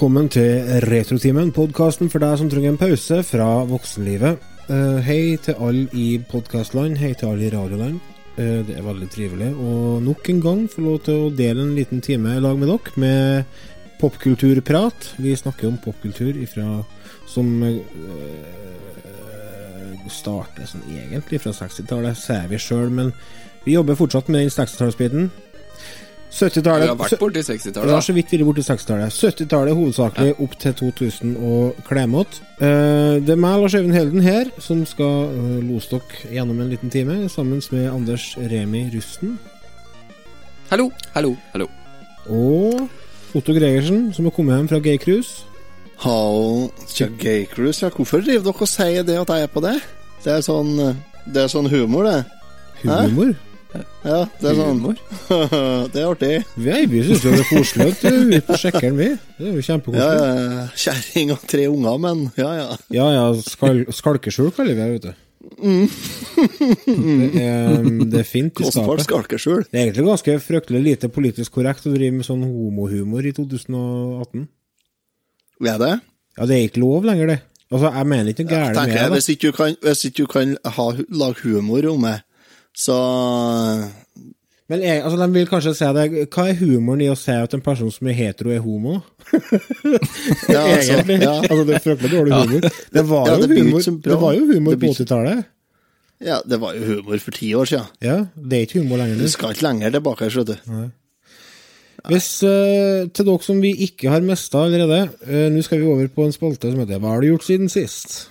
Velkommen til Retrotimen, podkasten for deg som trenger en pause fra voksenlivet. Uh, hei til alle i podkastland, hei til alle i radioland. Uh, det er veldig trivelig å nok en gang få lov til å dele en liten time i lag med dere med popkulturprat. Vi snakker om popkultur ifra, som uh, starter sånn egentlig fra 60-tallet, sier vi sjøl, men vi jobber fortsatt med den 60-tallsbiten. 70-tallet Vi har vært borti 60-tallet. Vi så vidt vært borti 60-tallet. 70-tallet hovedsakelig opp til 2000 og Klemot. Eh, det er meg, Lars Øyvind Helden, her som skal uh, lose dere gjennom en liten time, sammen med Anders Remi Rusten Hallo, hallo, hallo. og Otto Gregersen, som har kommet hjem fra Gay Cruise. Hallo, Gay Cruise, ja. Hvorfor driver dere og sier det at jeg er på det? Det er sånn, det er sånn humor, det. Humor. Ja, det er sånn. Det er artig. Vi, vi syns jo det er koselig at du er på sjekkeren, vi. Det er jo Ja, kjempekoselig. ja, Kjerring og tre unger, men ja, ja. Ja ja, skal, skalkeskjul kaller vi det, vet du. Det er, det er fint i skapet. skalkeskjul. Det er egentlig ganske fryktelig lite politisk korrekt å drive med sånn homohumor i 2018. Er det? Ja, det er ikke lov lenger, det. Altså, jeg mener ikke noe gærent med det. hvis ikke du kan, ikke du kan ha, lage humor om det, så Men jeg, altså, de vil kanskje si det. Hva er humoren i å si at en person som er hetero, er homo? Ja, altså, Egentlig. ja. Altså, det er fryktelig dårlig humor. Det var, Ja, det humor, det var jo humor Det på 80-tallet. Ja, det var jo humor for ti år siden. Ja, det er ikke humor lenger. Du skal ikke lenger tilbake, jeg du. Hvis, uh, til dere som vi ikke har mista allerede, uh, nå skal vi over på en spalte som heter Hva har du gjort siden sist?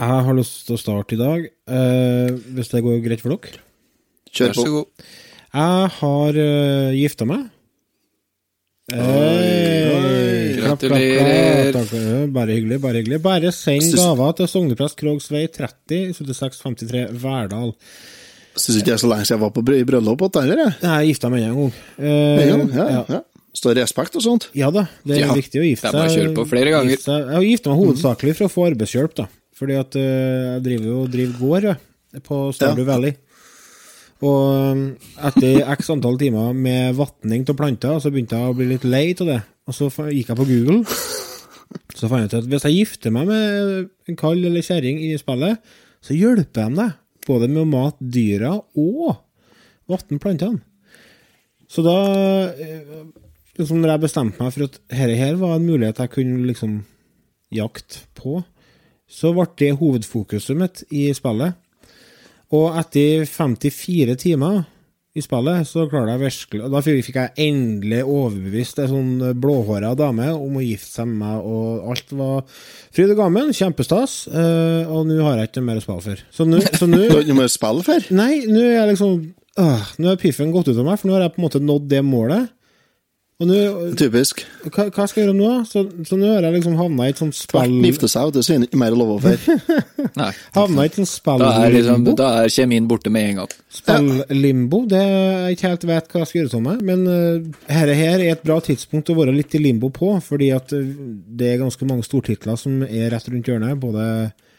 Jeg har lyst til å starte i dag, eh, hvis det går greit for dere. Kjør Vær så på. god. Jeg har uh, gifta meg. Hey, oi, klapp, Gratulerer. klapp. Eh, Bare hyggelig, bare hyggelig. Bare send Syns- gaver til Sogneprest Krogsvei 30 7653 Verdal. Syns ikke det er så lenge siden jeg var på bry- bryllup igjen heller, jeg. Jeg gifta meg en gang. Eh, Ja, ja, ja. ja. Står respekt og sånt. Ja da, det er Ja, viktig å gifte det kjøre på flere ganger. Gifte seg. Jeg har gifta meg hovedsakelig for å få arbeidshjelp, da. Fordi at eh, jeg driver jo driver gård på Stardew. Valley. Og um, etter x antall timer med vatning av planter, så begynte jeg å bli litt lei av det. Og så gikk jeg på Google. Så fant jeg ut at hvis jeg gifter meg med en kall eller kjerring i spillet, så hjelper jeg deg. Både med å mate dyra og vatne plantene. Så da liksom når jeg bestemte meg for at dette her var en mulighet jeg kunne liksom jakte på, så ble det hovedfokuset mitt i spillet. Og etter 54 timer i spillet, så klarte jeg virkelig Da fikk jeg endelig overbevist ei sånn blåhåra dame om å gifte seg med meg, og alt var fryd og gammen. Kjempestas. eh, og nå har jeg ikke mer å spille for. Så nå nå- Du har ikke mer å spille for? Nei, nå er jeg liksom øh, Nå er piffen gått ut av meg, for nå har jeg på en måte nådd det målet. Og nå Typisk. Hva, hva skal jeg gjøre nå. Så, så nå har jeg liksom havna i et sånt Tvert spill gifte seg, det sier ikke mer å feire. Havna i et sånt Da er, liksom, da er kjemien borte med en gang. Spilllimbo. Det jeg ikke helt vet hva jeg skal gjøre sånn med. Men uh, her, her er et bra tidspunkt å være litt i limbo på, fordi at eh, det er ganske mange stortitler som er rett rundt hjørnet. Både eh,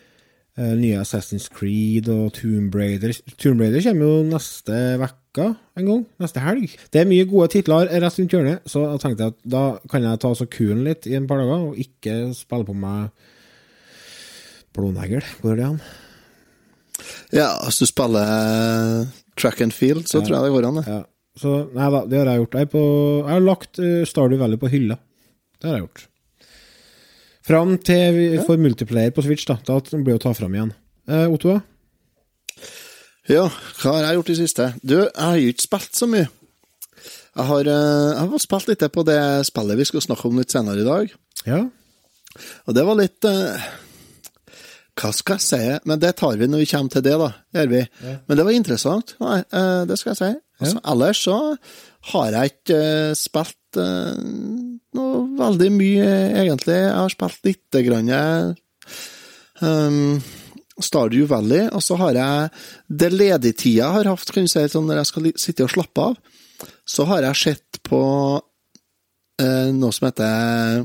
nye Assassin's Creed og Tomb Raider. Tomb Raider kommer jo neste vekka en gang. Neste helg. Det er mye gode titler rett rundt hjørnet, så jeg tenkte at da kan jeg ta så kulen litt i en par dager, og ikke spille på meg blånegl. Går det an? Ja, hvis du spiller eh, track and field, så tror jeg det går an. det. Ja. Så nei da, det har jeg gjort. Jeg, på, jeg har lagt uh, Stardew Valley på hylla. Det har jeg gjort. Fram til vi får multiplayer på Switch, da. Da blir det å ta fram igjen. Eh, Otto? Ja, hva har jeg gjort i siste? Du, jeg har jo ikke spilt så mye. Jeg har, eh, jeg har spilt litt på det spillet vi skal snakke om litt senere i dag. Ja? Og det var litt eh, Hva skal jeg si? Men det tar vi når vi kommer til det, da. Gjør vi. Men det var interessant. Nei, eh, det skal jeg si. Altså, Ellers så har jeg ikke eh, spilt eh, noe veldig mye, egentlig. Jeg har spilt lite grann um, Stardew Valley, og så har jeg det ledigtida jeg har hatt, kan du si, sånn når jeg skal sitte og slappe av, så har jeg sett på uh, noe som heter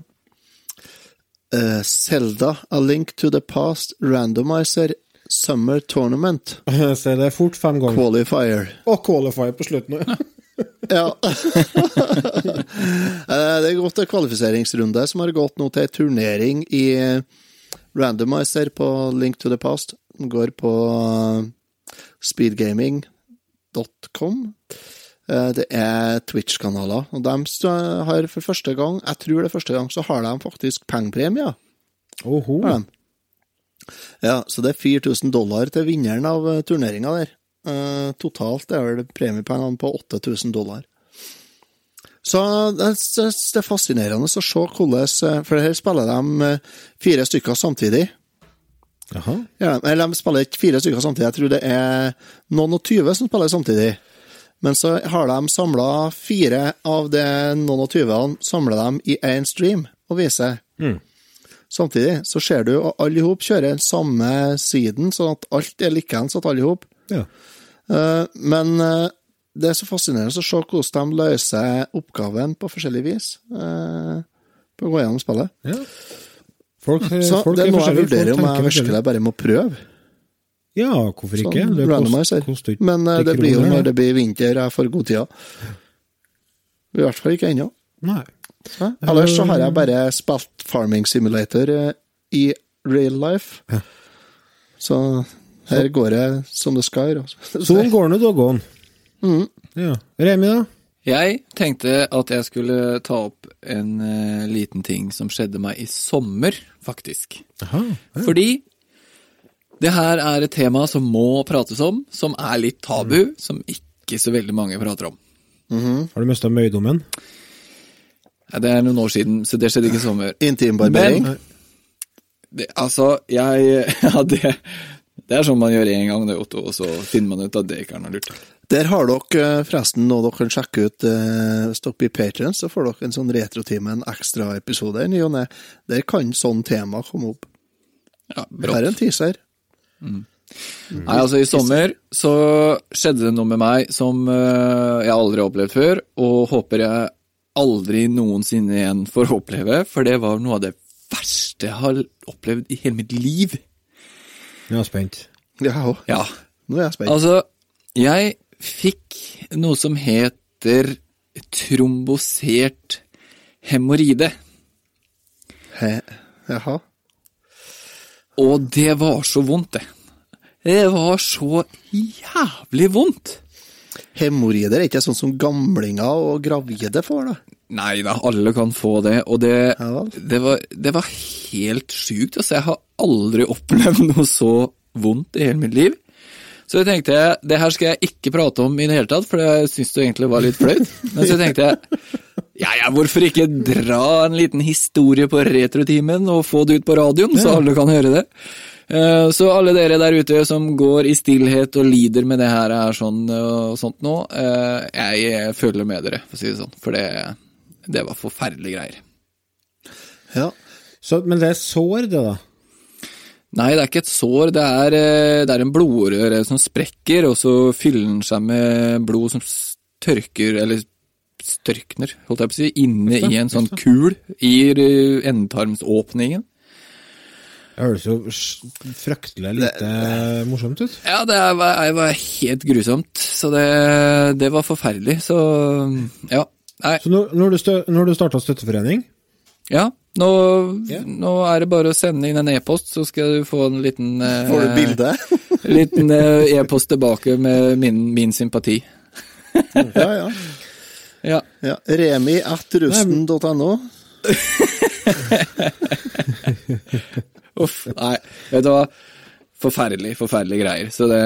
eh, Zelda A Link to the Past Randomizer Summer Tournament Se det er fort fem ganger. Qualifier. Og qualifier på slutten òg. Ja. Eh, det er gått en kvalifiseringsrunde som har gått nå til en turnering i Randomizer på Link to the Past. Den går på speedgaming.com. Eh, Det er Twitch-kanaler, og de har for første gang, jeg tror det er første gang, så har de faktisk pengepremier. Oho. Ja, så det er 4000 dollar til vinneren av turneringa der. Eh, totalt er vel premiepengene på 8000 dollar. Så det er, er fascinerende å se hvordan eh, For her spiller de eh, fire stykker samtidig. Jaha. Ja, eller de spiller ikke fire stykker samtidig, jeg tror det er noen og tyve som spiller samtidig. Men så har de samla fire av de noen og tyvene samler dem i én stream og viser. Mm. Samtidig så ser du at alle i hop kjører samme siden, sånn at alt er likeens at alle i hop. Ja. Eh, Men eh, det er så fascinerende å se hvordan de løser oppgaven på forskjellig vis. eh, På å gå gjennom spillet. ja. Folk, Så folk det er noe jeg vurderer om jeg virkelig bare må prøve. Ja, hvorfor ikke? Sånn Det kost- koster ikke Men det blir jo når det. blir vinter jeg får god tid. I hvert fall ikke ennå. Nei. Ellers så har jeg bare spilt Farming Simulator i real life. Ja. Så her går det som det skal. altså. Sånn går nå doggone. Mm. Ja. Remi, da? Jeg tenkte at jeg skulle ta opp en uh, liten ting som skjedde meg i sommer, faktisk. Aha. Ja. Fordi det her er et tema som må prates om, som er litt tabu, som ikke så veldig mange prater om. Har du mista møydommen? Ja, Det er noen år siden, så det skjedde ikke i sommer. Intimbarbering. Men det, altså, jeg Ja, det, er sånn man gjør en gang, det, Otto, og så finner man ut at det ikke er noe lurt. Der har dere eh, forresten noe dere kan sjekke ut. eh, Hvis dere blir patrons, så får dere en sånn retrotime, en ekstraepisode i ny og ne. Der kan sånn tema komme opp. Ja, Her brått. er en teaser. Nei, altså i sommer så skjedde det noe med meg som eh, jeg aldri har opplevd før, og håper jeg aldri noensinne igjen får oppleve, for det var noe av det verste jeg har opplevd i hele mitt liv. Jeg er spent. Ja, òg. Ja, Nå er jeg spent. altså, jeg fikk noe som heter trombosert hemoroide, He, jaha. og det var så vondt, det. Det var så jævlig vondt. Hemoroider er ikke sånn som gamlinger og gravide får, da. Nei da, alle kan få det, og det, Ja det, var, det var helt sjukt. Altså, jeg har aldri opplevd noe så vondt i hele mitt liv. Så jeg tenkte jeg, det her skal jeg ikke prate om i det hele tatt, for jeg syns det egentlig var litt flaut. Men så tenkte jeg, ja ja, hvorfor ikke dra en liten historie på Retrotimen og få det ut på radioen, så alle kan høre det. Eh, Så alle dere der ute som går i stillhet og lider med det her er sånn og sånt nå, eh, jeg føler med dere, for å si det sånn. For det, det var forferdelige greier. Ja. Så, men det er sår, det, da? Nei, det er ikke et sår, det er, eh, det er en blodåre som sprekker, og så fyller den seg med blod som tørker, eller størkner, holdt jeg på å si, inne i en sånn kul i eh, endetarmsåpningen. Det høres jo fryktelig lite morsomt ut. Ja, det var, det var helt grusomt, så det, det var forferdelig, så ja. Nei, Så når, når du, stø, når du starta støtteforening ja. Nå, yeah. nå er det bare å sende inn en e-post, så skal du få en liten eh, Får du bilde? liten eh, e-post tilbake med min, min sympati. ja, ja. Ja. ja. Remi at rusten.no. Uff, nei, vet du hva? Forferdelig, forferdelige greier. Så det,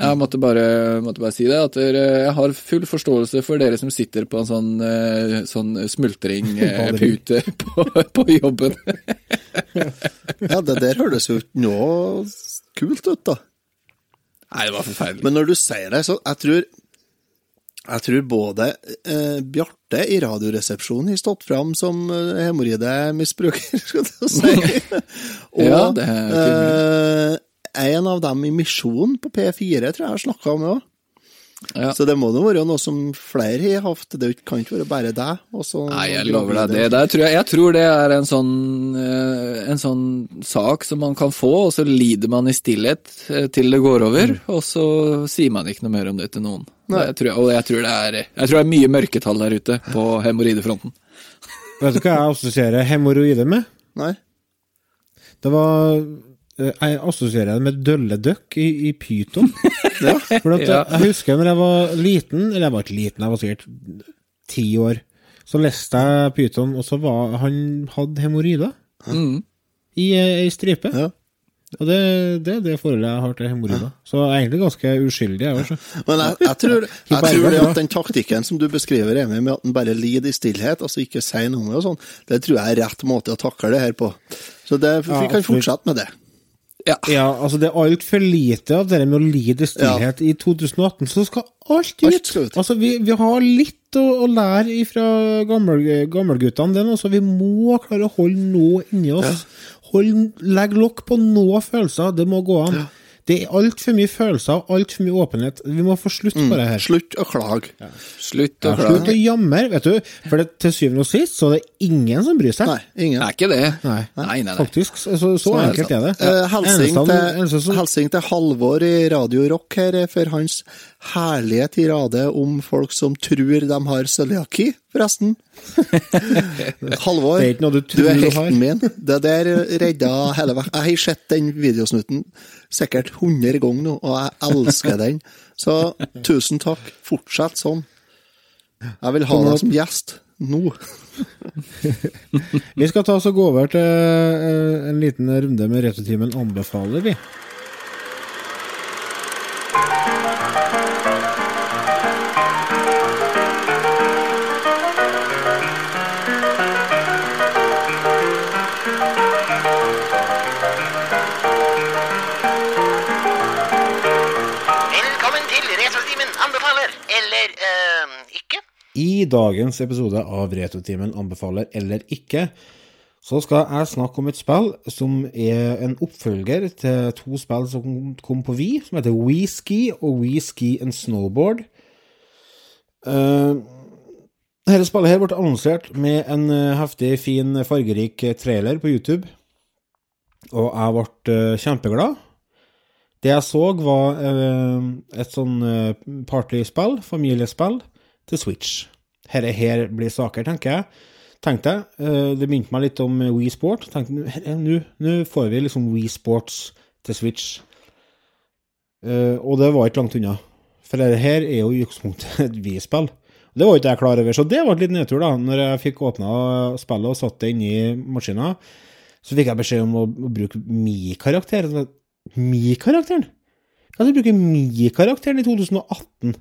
jeg måtte bare, måtte bare si det, at jeg har full forståelse for dere som sitter på en sånn, eh, sånn smultringpute på, på jobben. Ja, det der høres jo ikke noe kult ut, da. Nei, det var forferdelig. Men når du sier det, så jeg tror Jeg tror både eh, Bjarte i Radioresepsjonen har stått fram som uh, hemoroidemisbruker, skal du si. Og Ja, det er eh, en av dem i Misjonen på P4 tror jeg har snakka med òg. Ja. Så det må nå være noe som flere har hatt. Det kan ikke være bare deg. Nei, jeg lover deg det. det. Der tror jeg, jeg tror det er en sånn, eh, en sånn sak som man kan få, og så lider man i stillhet eh, til det går over, og så sier man ikke noe mer om det til noen. Nei. Det tror jeg, og jeg tror, det er, jeg tror det er mye mørketall der ute på hemoroidefronten. Vet du hva jeg assosierer hemoroider med? Nei? Det var Jeg assosierer det med dølledøkk i, i pyton. Ja. For Ja. jeg husker når jeg var liten, eller jeg var ikke liten, jeg var sikkert ti år, så leste jeg pyton, og så var han hadde hemoroider Mm. i eh, ei stripe. Ja. Og det, det er det forholdet jeg har til hemoroider. Så jeg er egentlig ganske uskyldig, jeg. Men jeg, jeg, tror, jeg tror det at den taktikken som du beskriver, Emil, med at han bare lider i stillhet, altså ikke sier noe og sånn, det tror jeg er rett måte å takle det her på. Så det, vi kan fortsette med det. Ja. Ja, altså det er altfor lite av det med å lide i stillhet. I 2018 så skal alt ut. Alt skal ut. Altså, vi, vi har litt å, å lære fra gammel, gammelguttene. gammel så vi må klare å holde noe inni oss. Hold, legg lokk på noe følelser. Det må gå an. Det er altfor mye følelser og altfor mye åpenhet. Vi må få slutt på det her. Slutt å klage. Slutt å Ja, klage. slutt å jamre, vet du. For det, til syvende og sist så er det ingen som bryr seg. Nei, ingen. Det er ikke det. Nei. nei, nei. nei. Faktisk. Så, så, så enkelt er det. Uh, Helsing til, helsing til Halvor i Radio Rock her eh, for hans herlige tirade om folk som tror de har cøliaki, forresten. Halvor, du du er helten min. Det der redda hele veien. Jeg har sett den videosnutten sikkert 100 ganger nå, og jeg elsker den. Så tusen takk. Fortsett sånn. Jeg vil ha deg som gjest nå. Vi skal ta oss og gå over til eh, en liten runde med Retrotimen anbefaler, vi. I dagens episode av Retrotimen anbefaler eller ikke, så skal jeg snakke om et spill som er en oppfølger til to spill som kom på Wii, som heter WeSki og WeSki and Snowboard. Uh, dette spillet her ble annonsert med en eh, heftig, fin, fargerik trailer på YouTube, og jeg ble eh, kjempeglad. Det jeg så, var et sånn partyspill, familiespill, til Switch. Dette her blir saker, tenker jeg. Tenkte jeg. Eh, det minte meg litt om Wii Sport. Nå- får vi liksom Wii Sports til Switch. Eh, og det var ikke langt unna. For dette her er jo i utgangspunktet et Wii-spill. Det var ikke jeg klar over, så det var et litt nedtur, da. Når jeg fikk åpna spillet og satt det inni maskina, så fikk jeg beskjed om å, bruke Mi-karakter. Mi-karakteren? Hva skal jeg bruke Mi-karakteren i 2018?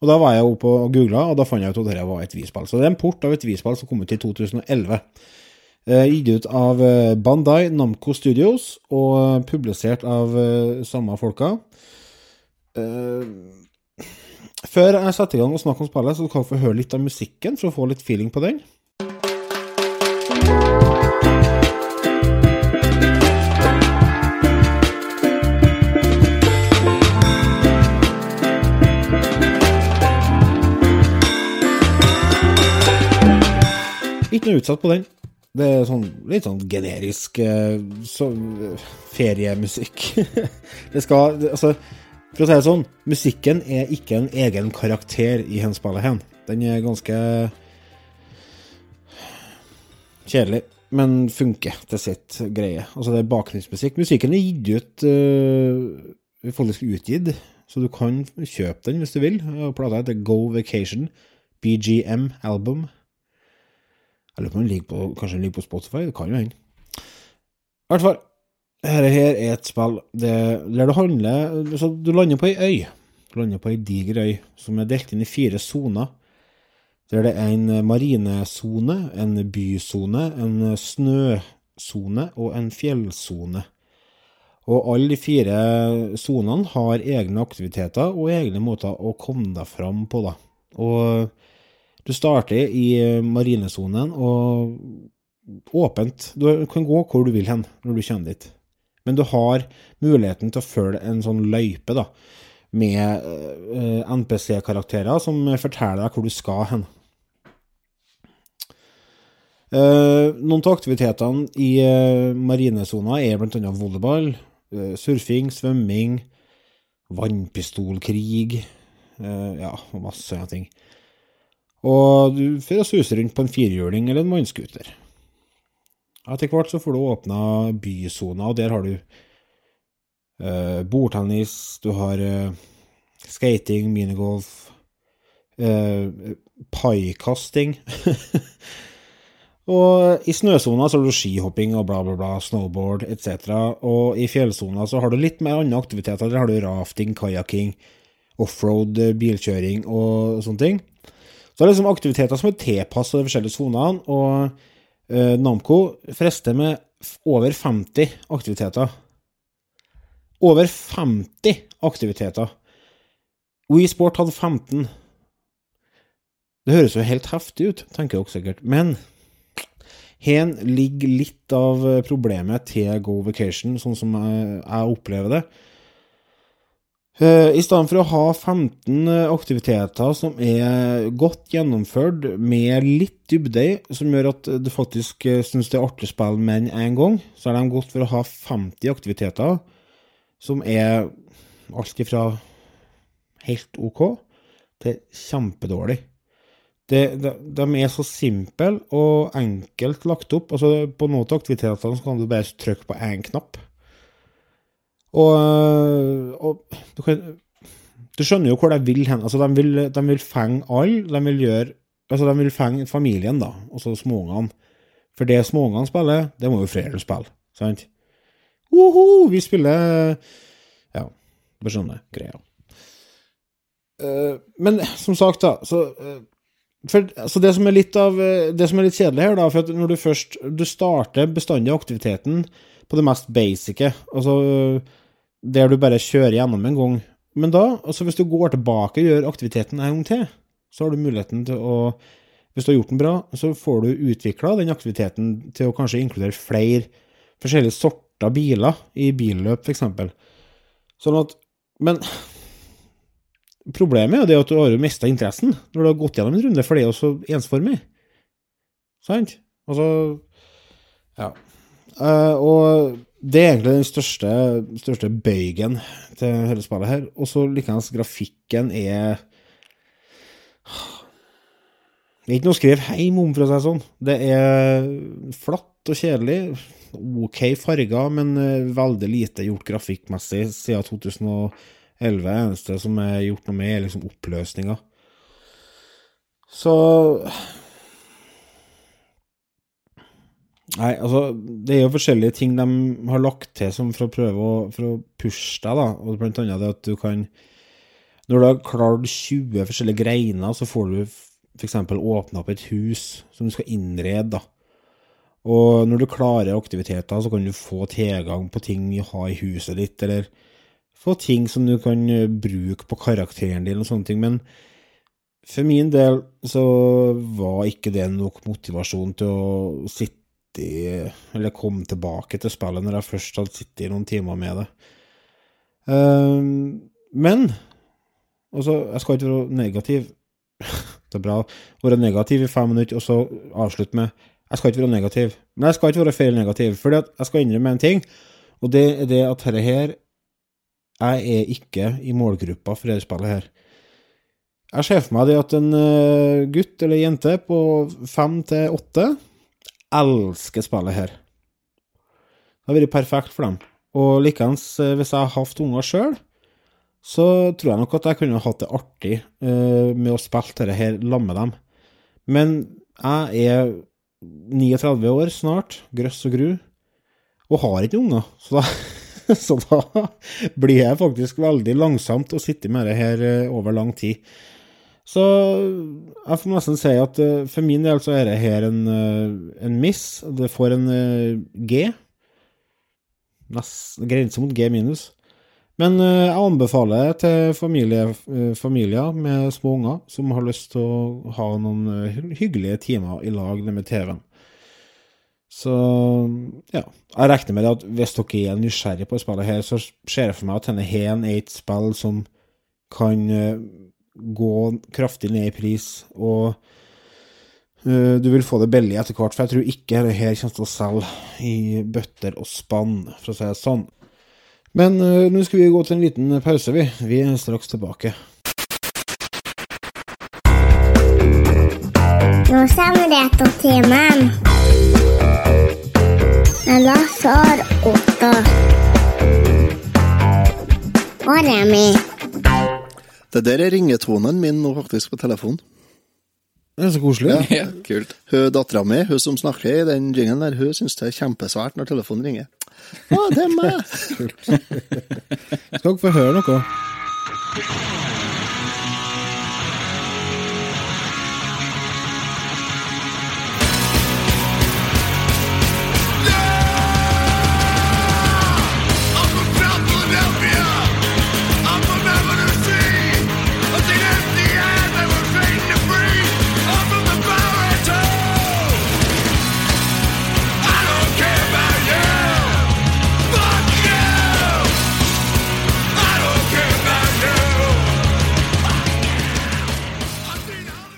Og da var jeg oppe og googla, og da fant jeg ut at dette var et Wii-spill. Så det er en port av et Wii-spill som kom ut i 2011. Eh, gitt ut av eh, Bandai Namco Studios, og publisert av eh, samme folka. Eh, før jeg setter i gang og snakker om spillet, så kan vi få høre litt av musikken, for å få litt feeling på den. Noe utsatt på den. Det er sånn, litt sånn generisk eh, så, feriemusikk. det skal Altså, for å si det sånn, musikken er ikke en egen karakter i Henspillet hen. Den er ganske kjedelig, men funker til sitt greie. Altså, det er bakgrunnsmusikk. Musikken er gitt ut uh, faktisk utgitt, så du kan kjøpe den hvis du vil. Plata heter Go Vacation, BGM Album. Jeg lurer på om den ligger på, kanskje den ligger på Spotify, det kan jo hende. I hvert fall, dette her er et spill det, der du handler Så Du lander på ei øy. Du lander på ei diger øy som er delt inn i fire soner. Der det er en marinesone, en bysone, en snøsone og en fjellsone. Og alle de fire sonene har egne aktiviteter og egne måter å komme deg fram på, da. Og Du starter i eh, marinesonen og åpent. Du kan gå hvor du vil hen når du kommer dit. Men du har muligheten til å følge en sånn løype, da, med eh, NPC-karakterer som forteller deg hvor du skal hen. Eh, noen av aktivitetene i marinesona er annet volleyball, surfing, svømming, vannpistolkrig, ja, og masse sånne ting. Og du får suse rundt på en firehjuling eller en vannscooter. Etter hvert så får du åpna bysona, og der har du eh, bordtennis, du har eh, skating, minigolf, eh, paikasting. og i snøsona så har du skihopping og bla, bla, bla, snowboard etc. Og i fjellsona så har du litt mer andre aktiviteter. Der har du rafting, kajakking, offroad, bilkjøring og sånne ting. Så det er liksom aktiviteter som er tilpassa de forskjellige sonene, og uh, Namco frister med over 50 aktiviteter. Over 50 aktiviteter. WeSport hadde 15. Det høres jo helt heftig ut, tenker dere sikkert, men her ligger litt av problemet til Go Vacation, sånn som jeg, jeg opplever det. Eh, I stedet for å ha 15 aktiviteter som er godt gjennomført, med litt dybde i, som gjør at du faktisk syns det er artig å spille med én gang, så er de gått for å ha 50 aktiviteter som er alt ifra helt OK til kjempedårlig. Det, de, de er så simple og enkelt lagt opp. Altså, på noen av aktivitetene kan du bare trykke på én knapp. Og, og du, kan, du skjønner jo hvor de vil hen. Altså, de vil, vil fenge alle. De vil gjøre Altså, de vil fenge familien, da, altså småungene. For det småungene spiller, det må jo foreldre spille, sant? Woho, vi spiller Ja, du skjønner greia. Uh, men som sagt, da, så uh, for, altså det som er litt av eh, Det som er litt kjedelig her, da, for at når du først Du starter bestandig aktiviteten på det mest basice, altså der du bare kjører gjennom en gang. Men da, altså hvis du går tilbake og gjør aktiviteten en gang til, så har du muligheten til å Hvis du har gjort den bra, så får du utvikla den aktiviteten til å kanskje inkludere flere forskjellige sorter biler i billøp, f.eks. Sånn at Men problemet er jo det at du har jo mista interessen når du har gått gjennom en runde, for det er jo så ensformig. Sant? Altså Ja. Uh, og det er egentlig den største, største bøygen til hele spillet her. Og så likeens grafikken er Det er ikke noe å skrive hjem om, for å si det sånn. Det er flatt og kjedelig. Ok farger, men eh, veldig lite gjort grafikkmessig siden 2011. Det eneste som er gjort noe med, er liksom oppløsninga. Så Nei, altså, det er jo forskjellige ting de har lagt til for å prøve å, for å pushe deg, da. Og blant annet det at du kan Når du har klart 20 forskjellige greiner, så får du f.eks. åpna opp et hus som du skal innrede, da. Og når du klarer aktiviteter, så kan du få tilgang på ting du har i huset ditt, eller få ting som du kan eh, bruke på karakteren din og sånne ting. Men for min del så var ikke det nok motivasjon til å sitte i Eller komme tilbake til spillet når jeg først hadde sittet i noen timer med det. Ehm, men altså, jeg skal ikke være negativ. Det er bra å være negativ i fem minutter, og så avslutte med Jeg skal ikke være negativ. Men jeg skal ikke være feil negativ, for jeg skal innrømme en ting, og det er det at dette her Jeg er ikke i målgruppa for dette spillet her. Jeg ser for meg det at en eh, gutt eller jente på fem til åtte elsker spillet her. Det har vært perfekt for dem. Og likeens, eh, hvis jeg har hatt unger sjøl, så tror jeg nok at jeg kunne hatt det artig eh, med å spille dette her sammen med dem. Men jeg er 39 år snart, grøss og gru, og har ikke unger. Så da, så da blir jeg faktisk veldig langsomt å sitte med det her eh, over lang tid. Så jeg får nesten si at eh, for min del så er det her en, eh, en miss. Det får en eh, G. Nest, grense mot G minus. Men jeg anbefaler til familie, familier med små unger som har lyst til å ha noen hyggelige timer i lag med TV-en. Så ja. Jeg regner med det at hvis dere er nysgjerrig på spillet her, så ser jeg for meg at denne er et spill som kan gå kraftig ned i pris, og eh, du vil få det billig etter hvert, for jeg tror ikke dette her kommer til å selge i bøtter og spann, for å si det sånn. Men uh, nå skal vi gå til en liten pause, vi. Vi er straks tilbake. Nå samarbeidstimmen. Med Lasse og Otto. Og Remi. Det der er ringetonen min nå faktisk på telefonen. Det er så koselig. Ja, kult. Hun Dattera mi, hun som snakker i den ringen der, hun syns det er kjempesvært når telefonen ringer. Å, det er meg! Skal dere få høre noe?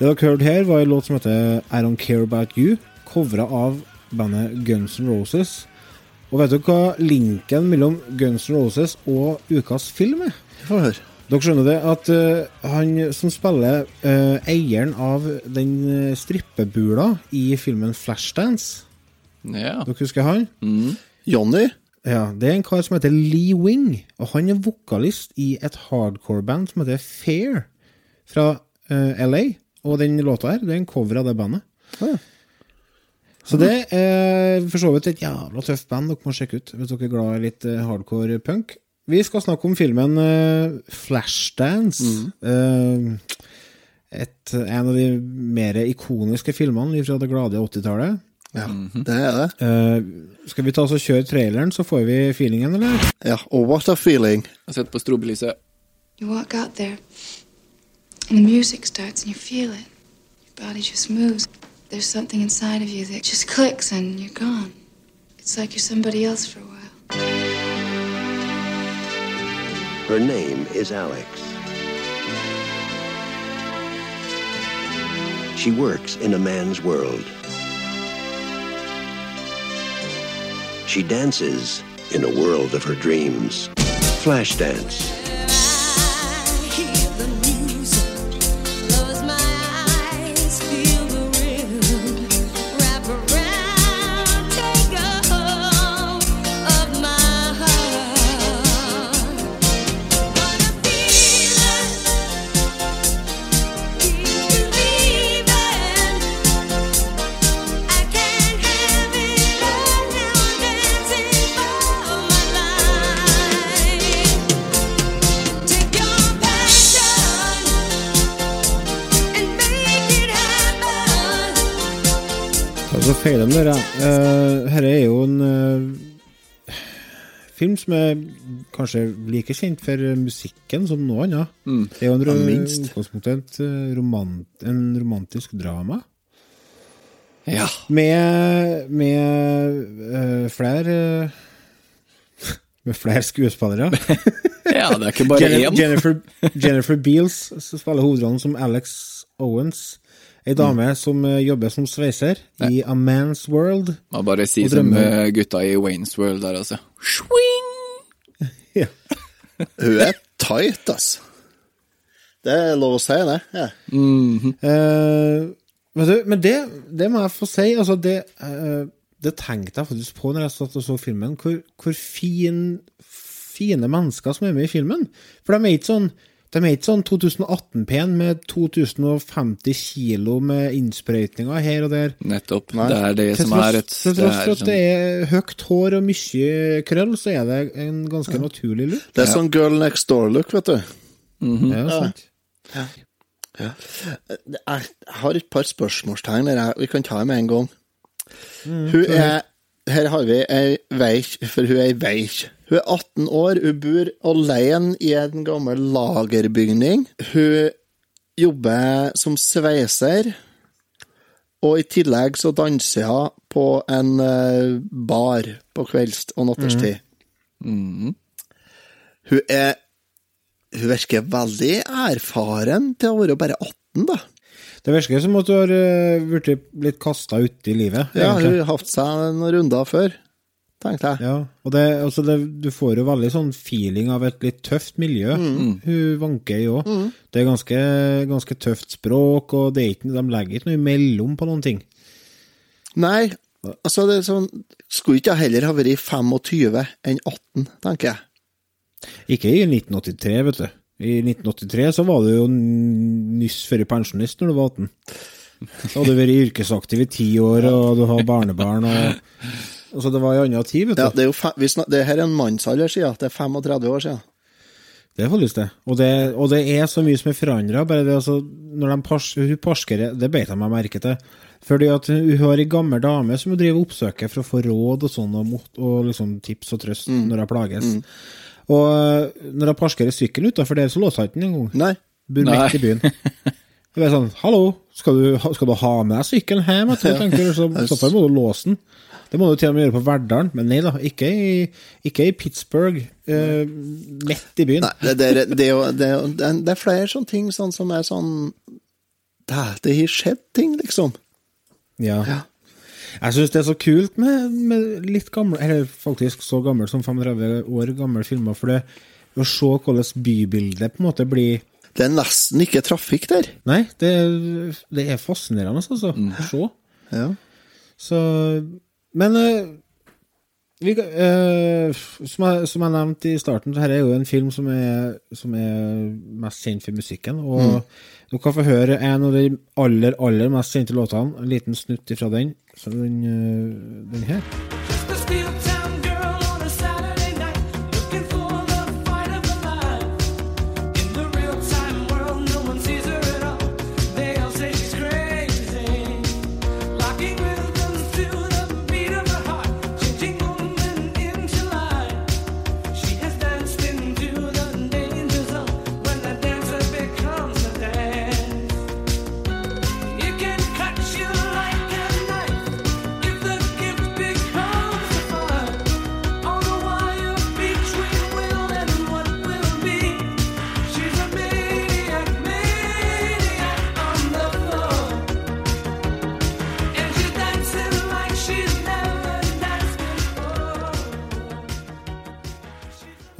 Det dere hørte her, var en låt som heter I Don't Care About You, covra av bandet Guns N' Roses. Og vet dere hva linken mellom Guns N' Roses og ukas film er? Få høre. Dere skjønner det at uh, han som spiller uh, eieren av den eh, strippebula i filmen Flashdance Ja. Dere husker han? Mm. Johnny? Ja, Det er en kar som heter Lee Wing, og han er vokalist i et hardcore-band som heter Fair, fra uh, LA. Og den låta her, det er en cover av det bandet. Ja. Så det er for så vidt et jævla tøft band dere må sjekke ut, hvis dere er glad i litt eh, hardcore punk. Vi skal snakke om filmen eh, Flashdance. Mm. et, en av de mer ikoniske filmene fra det glade 80-tallet. Ja, det er det. Eh, skal vi ta oss og kjøre traileren, så får vi feelingen, eller? Ja, og what a feeling. Jeg sitter på strobelyset. You walk out there, and the music starts, and you feel it. Your body just moves. There's something inside of you that just clicks, and you're gone. It's like you're somebody else for a while. Her name is Alex. She works in a man's world. She dances in a world of her dreams. Flashdance. Altså, feilen dere. Uh, Dette er jo en uh, film som er kanskje like kjent for musikken som noe annet. Det er jo en, utgangspunktet eh, romant, en romantisk drama. Ja. Med, med uh, flere uh, Med flere skuespillere. ja, det er ikke bare Jennifer, én. Jennifer, Jennifer Beals spiller hovedrollen som Alex Owens. Ei dame som eh, jobber som sveiser i A Man's World. Man bare si som gutta i Waynes World der, altså. Swing! Ja. Hun er tight, ass. Det er lov å si, det. Ja. Eh, vet du, men det, det må jeg få si. Altså, det, eh, det tenkte jeg faktisk på når jeg satt og så filmen. Hvor, hvor fin, fine mennesker som er med i filmen. For de er ikke sånn de er ikke sånn 2018-pen med 2050 kilo med innsprøytninger her og der. Nettopp. Nei. Det er det Til som tross, er et til tross for at sånn- det er høyt hår og mye krøll, så er det en ganske naturlig look. Det er sånn girl next door-look, vet du. Mhm. Ja, sant. Jeg har et par spørsmålstegn der vi kan ta dem med en gang. Hun er her har vi ei veik, for hun er ei veik. Hun er 18 år, hun bor alene i en gammel lagerbygning. Hun jobber som sveiser, og i tillegg så danser hun på en eh, bar på kvelds- og natterstid. Hun er Hun virker veldig erfaren til å være bare 18, da. Det virker som at du har uh, blitt litt kasta uti livet. Ja, hun har hatt seg noen runder før, tenkte jeg. Ja, og det, altså det, du får jo veldig sånn feeling av et litt tøft miljø. Mm. Hun vanker i òg. Det er ganske, ganske tøft språk, og det er ikke, de legger ikke noe imellom på noen ting. Nei, altså det er sånn Skulle ikke jeg heller ha vært 25 enn 18, tenker jeg. Ikke i 1983, vet du. I 1983 så var du jo nyss før pensjonist når du var 18. Da hadde du vært yrkesaktiv i ti år, og du har barnebarn, og Altså, det var en anna tid, vet du. Ja, det, er jo fe vi snak det her er en mannsalder siden. Det er 35 år siden. Det er faktisk det. Og det, og det er så mye som er forandra. Altså, når de pars, hun parskere, det beit jeg meg merke til. Fordi at hun har ei gammel dame som hun driver oppsøker for å få råd og sånn, og, mot- og liksom tips og trøst når hun plages. Og øh, når hun parkerer sykkelen utafor der, så låser han ikke den engang. Nei. Bor Nei. midt i byen. Det er sånn, hallo, skal du, skal du ha med deg sykkelen hjem? Jeg tror, tenker, så, så må du låse den. Det må du til og med gjøre på Verdalen, men nei da, ikke i, ikke i Pittsburgh, eh, midt i byen. Nei, det, det, det, det, er det, er- det er flere sånne ting sånn som er sånn Det, det har skjedd ting, liksom. Ja. Ja. Jeg syns det er så kult med, med litt gamle, eller faktisk så gammel som 35 år gamle filmer, for det å se hvordan bybildet på en måte blir Det er nesten ikke trafikk der. Nei, det, det er fascinerende, altså. Å se. Ja. Så Men eh, vi, eh, som, jeg, som jeg nevnte i starten, dette her er jo en film som er, som er mest kjent for musikken. Og du kan få høre en av de aller, aller mest kjente låtene. En liten snutt ifra den. som den, eh, den her.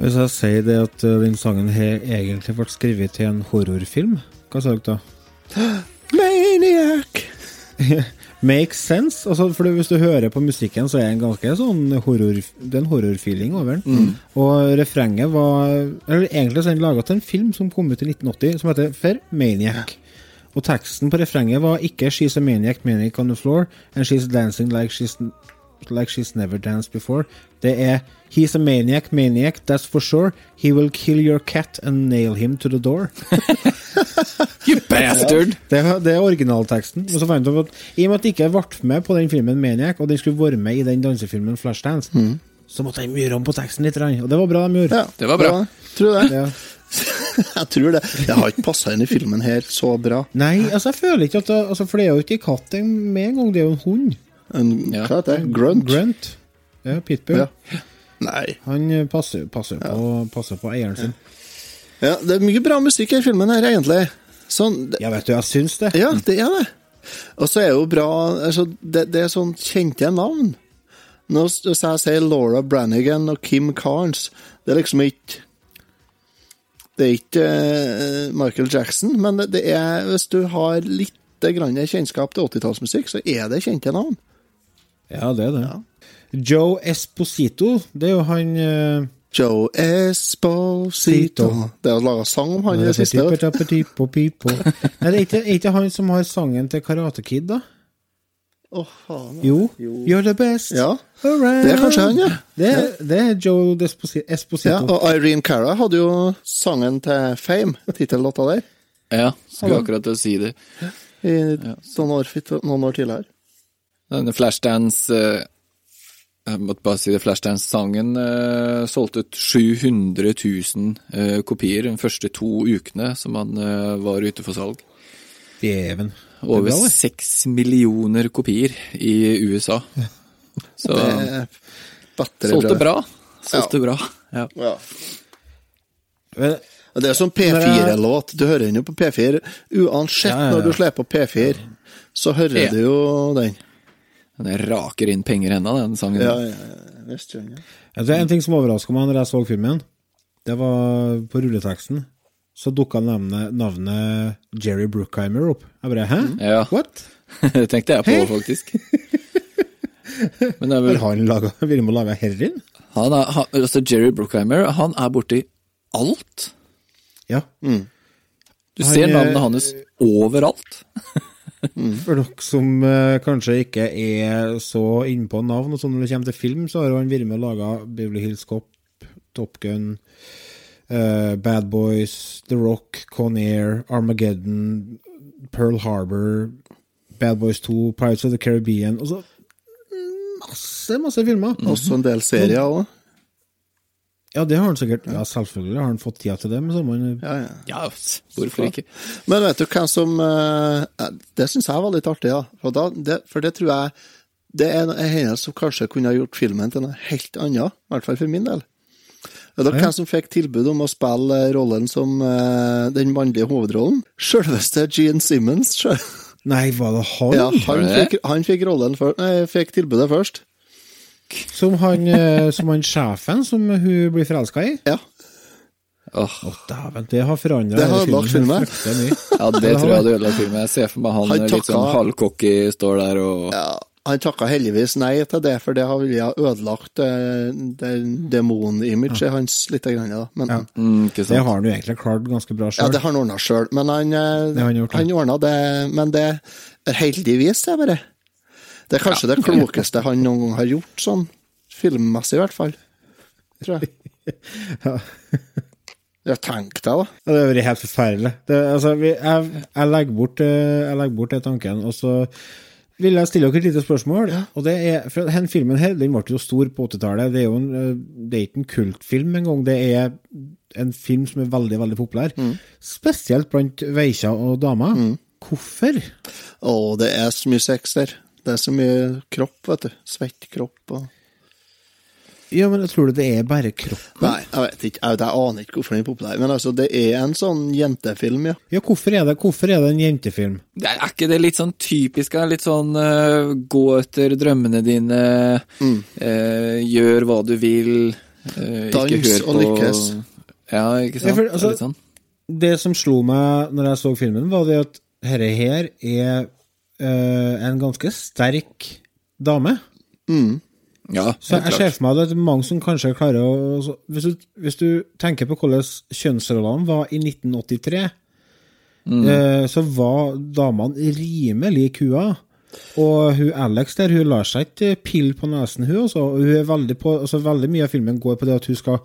Hvis jeg sier det at eh, den sangen her egentlig ble skrevet til en horrorfilm, hva sa dere da? Maniac! Makes sense. Altså, for hvis du hører på musikken, så er det en ganske sånn horror, det er en horrorfeeling over den. Og refrenget var Eller egentlig er den laga til en film som kom ut i 1980, som heter For Maniac. Og teksten på refrenget var ikke 'She's a maniac, maniac on the floor', and 'she's dancing like she's, like she's never danced before'. Det er 'He's a maniac, maniac, that's for sure. He will kill your cat and nail him to the door'. You bastard! Det, er- det er originalteksten. Og så fant jeg at I og med at jeg ikke ble med på den filmen Maniac, og den skulle være med i den dansefilmen Flashdance, så måtte de gjøre om på teksten litt, og det var bra de gjorde. Ja, Det var bra. Tror det. Ja. Jeg tror det. Jeg har ikke passa inn i filmen her så bra. Nei, altså jeg føler ikke at det, altså, For det er jo ikke en katt med en gang, det er jo en hund. En, Ja. Hva heter det? Grunt? Grunt. Ja, Pitbull. Ja. Nei. Han passer, passer, ja. på, passer på eieren sin. Ja, det er mye bra musikk i filmen her, egentlig. Sånn, det- Ja, vet du, jeg syns det. Ja, det er det. Og så er det jo bra altså, det, det er sånn kjente navn. Nå s- jeg sier Laura Brannigan og Kim Carnes, det er liksom ikke Det er ikke uh, Michael Jackson, men det, det er Hvis du har litt kjennskap til 80-tallsmusikk, så er det kjente navn. Ja, det er det. Joe Esposito, det er jo han uh... Joe Esposito Det er å lage sang om han i det siste. vet du. Pipo-pipo. Nei, det er ikke, er ikke han som har sangen til Karate Kid, da? Oh, faen. Jo. You're the best. Ja, around. det er kanskje han, ja. Det, det er Joe Desposi- Esposito. ja. Og Irene Cara hadde jo sangen til Fame, tittellåta der, Ja, skulle akkurat til å si det. i noen år, noen år tidligere. Denne Flashdance eh, Jeg måtte bare si det, Flashdance-sangen eh, solgte ut 700 000 eh, kopier de første to ukene som han eh, var ute for salg. Djeven. Er Over seks millioner kopier i USA. Så Det er bedre solgte bra. Solgte bra. Ja. Ja. Men, Det er som P4-låt. Du hører den jo på P4. Uansett Ja, ja, ja. når du slår på P4, så hører Ja. du jo den. Den raker inn penger ennå, den sangen. Ja, ja, ja. Visst gjør det. Jeg tror En ting som overraska meg når jeg så filmen, det var på rulleteksten. Så dukka navnet, navnet Jerry Brookheimer opp. Jeg bare Hæ? Ja. What? Det tenkte jeg på, faktisk. Men det er Har han laga, vært laga heroin? han er, han, altså Jerry Brookheimer, han er borti alt. Ja. Du Han ser er- navnet hans overalt. For dere som eh, kanskje ikke er så innpå navn, og sånn når det kommer til film, så har han vært med å lage Beverly Hills Cop, Top Gun, eh, Bad Boys, The Rock, Con Air, Armageddon, Pearl Harbor, Bad Boys 2, Pirates of the Caribbean og så masse, masse filmer. Også en del serier òg. Ja, det har han sikkert. Ja, selvfølgelig har han fått tida til det, men så må han Ja, ja. Ja, hvorfor ikke? Men vet du hvem som eh, Det syns jeg var litt artig, ja. For, da, det, for det tror jeg det er en hendelse som kanskje kunne ha gjort filmen til noe helt annet. I hvert fall for min del. Det dere hvem som fikk tilbud om å spille eh, rollen som eh, den mannlige hovedrollen? Selveste Gene Simmons. Selv. Nei, var det han? Ja, han, Var fikk, han fikk, rollen for, nei, fikk tilbudet først. Som han, eh, som han sjefen som hun blir forelska i? Ja. Åh, Å, dæven, det har forandra Det har lagt filmen. fryktelig ja, det tror jeg hadde ødelagt filmen. Jeg ser for meg han, Han litt sånn takka- halvcocky står der og ja. Han takka heldigvis nei til det, for det har ville ha ødelagt eh, det demonimaget hans litt. Grann, da. Men, Ja. mm, Ikke Det har han jo egentlig klart ganske bra Ja, det har han ordna sjøl, men han, eh, Det han han ordna det Men det er heldigvis, det, bare. Det er kanskje det klokeste han noen gang har gjort, sånn filmmessig i hvert fall. Tror jeg. Ja, tenk deg, da. Ja, Det har vært helt forferdelig. Det, altså, vi, jeg, jeg, legger bort, eh, jeg legger bort den tanken, og så vil jeg stille dere et lite spørsmål. Og det er, for den filmen her, den ble jo stor på 80-tallet. Det er jo en, eh, det er ikke en kultfilm engang. Det er en film som er veldig, veldig populær. Spesielt blant veikjer og damer. Hvorfor? Å, det er så mye sex der. Det er så mye kropp, vet du. Svett kropp og Ja, men jeg tror du det er bare kroppen? Nei, jeg vet ikke. Jeg, jeg aner ikke hvorfor den er populær. Men altså, det er en sånn jentefilm, ja. Ja, hvorfor er det, hvorfor er det en jentefilm? Det er er ikke det litt sånn typisk? da? Litt sånn uh, gå etter drømmene dine, eh, gjør hva du vil, eh, ikke Dans på og lykkes. Ja, ikke sant? Ja, for, Det er altså- det, sånn. Det som slo meg når jeg så filmen, var det at herre her er eh, en ganske sterk dame. Ja, Så jeg ser for meg at det er mange som kanskje klarer å så- Hvis du, hvis du tenker på hvordan kjønnsrollene var i 1983, eh, så var damene rimelig kua. Og hun Alex der, hun lar seg ikke pille på nesen, hun. Også. Og Hun er veldig, på, altså, veldig mye av filmen går på det at hun skal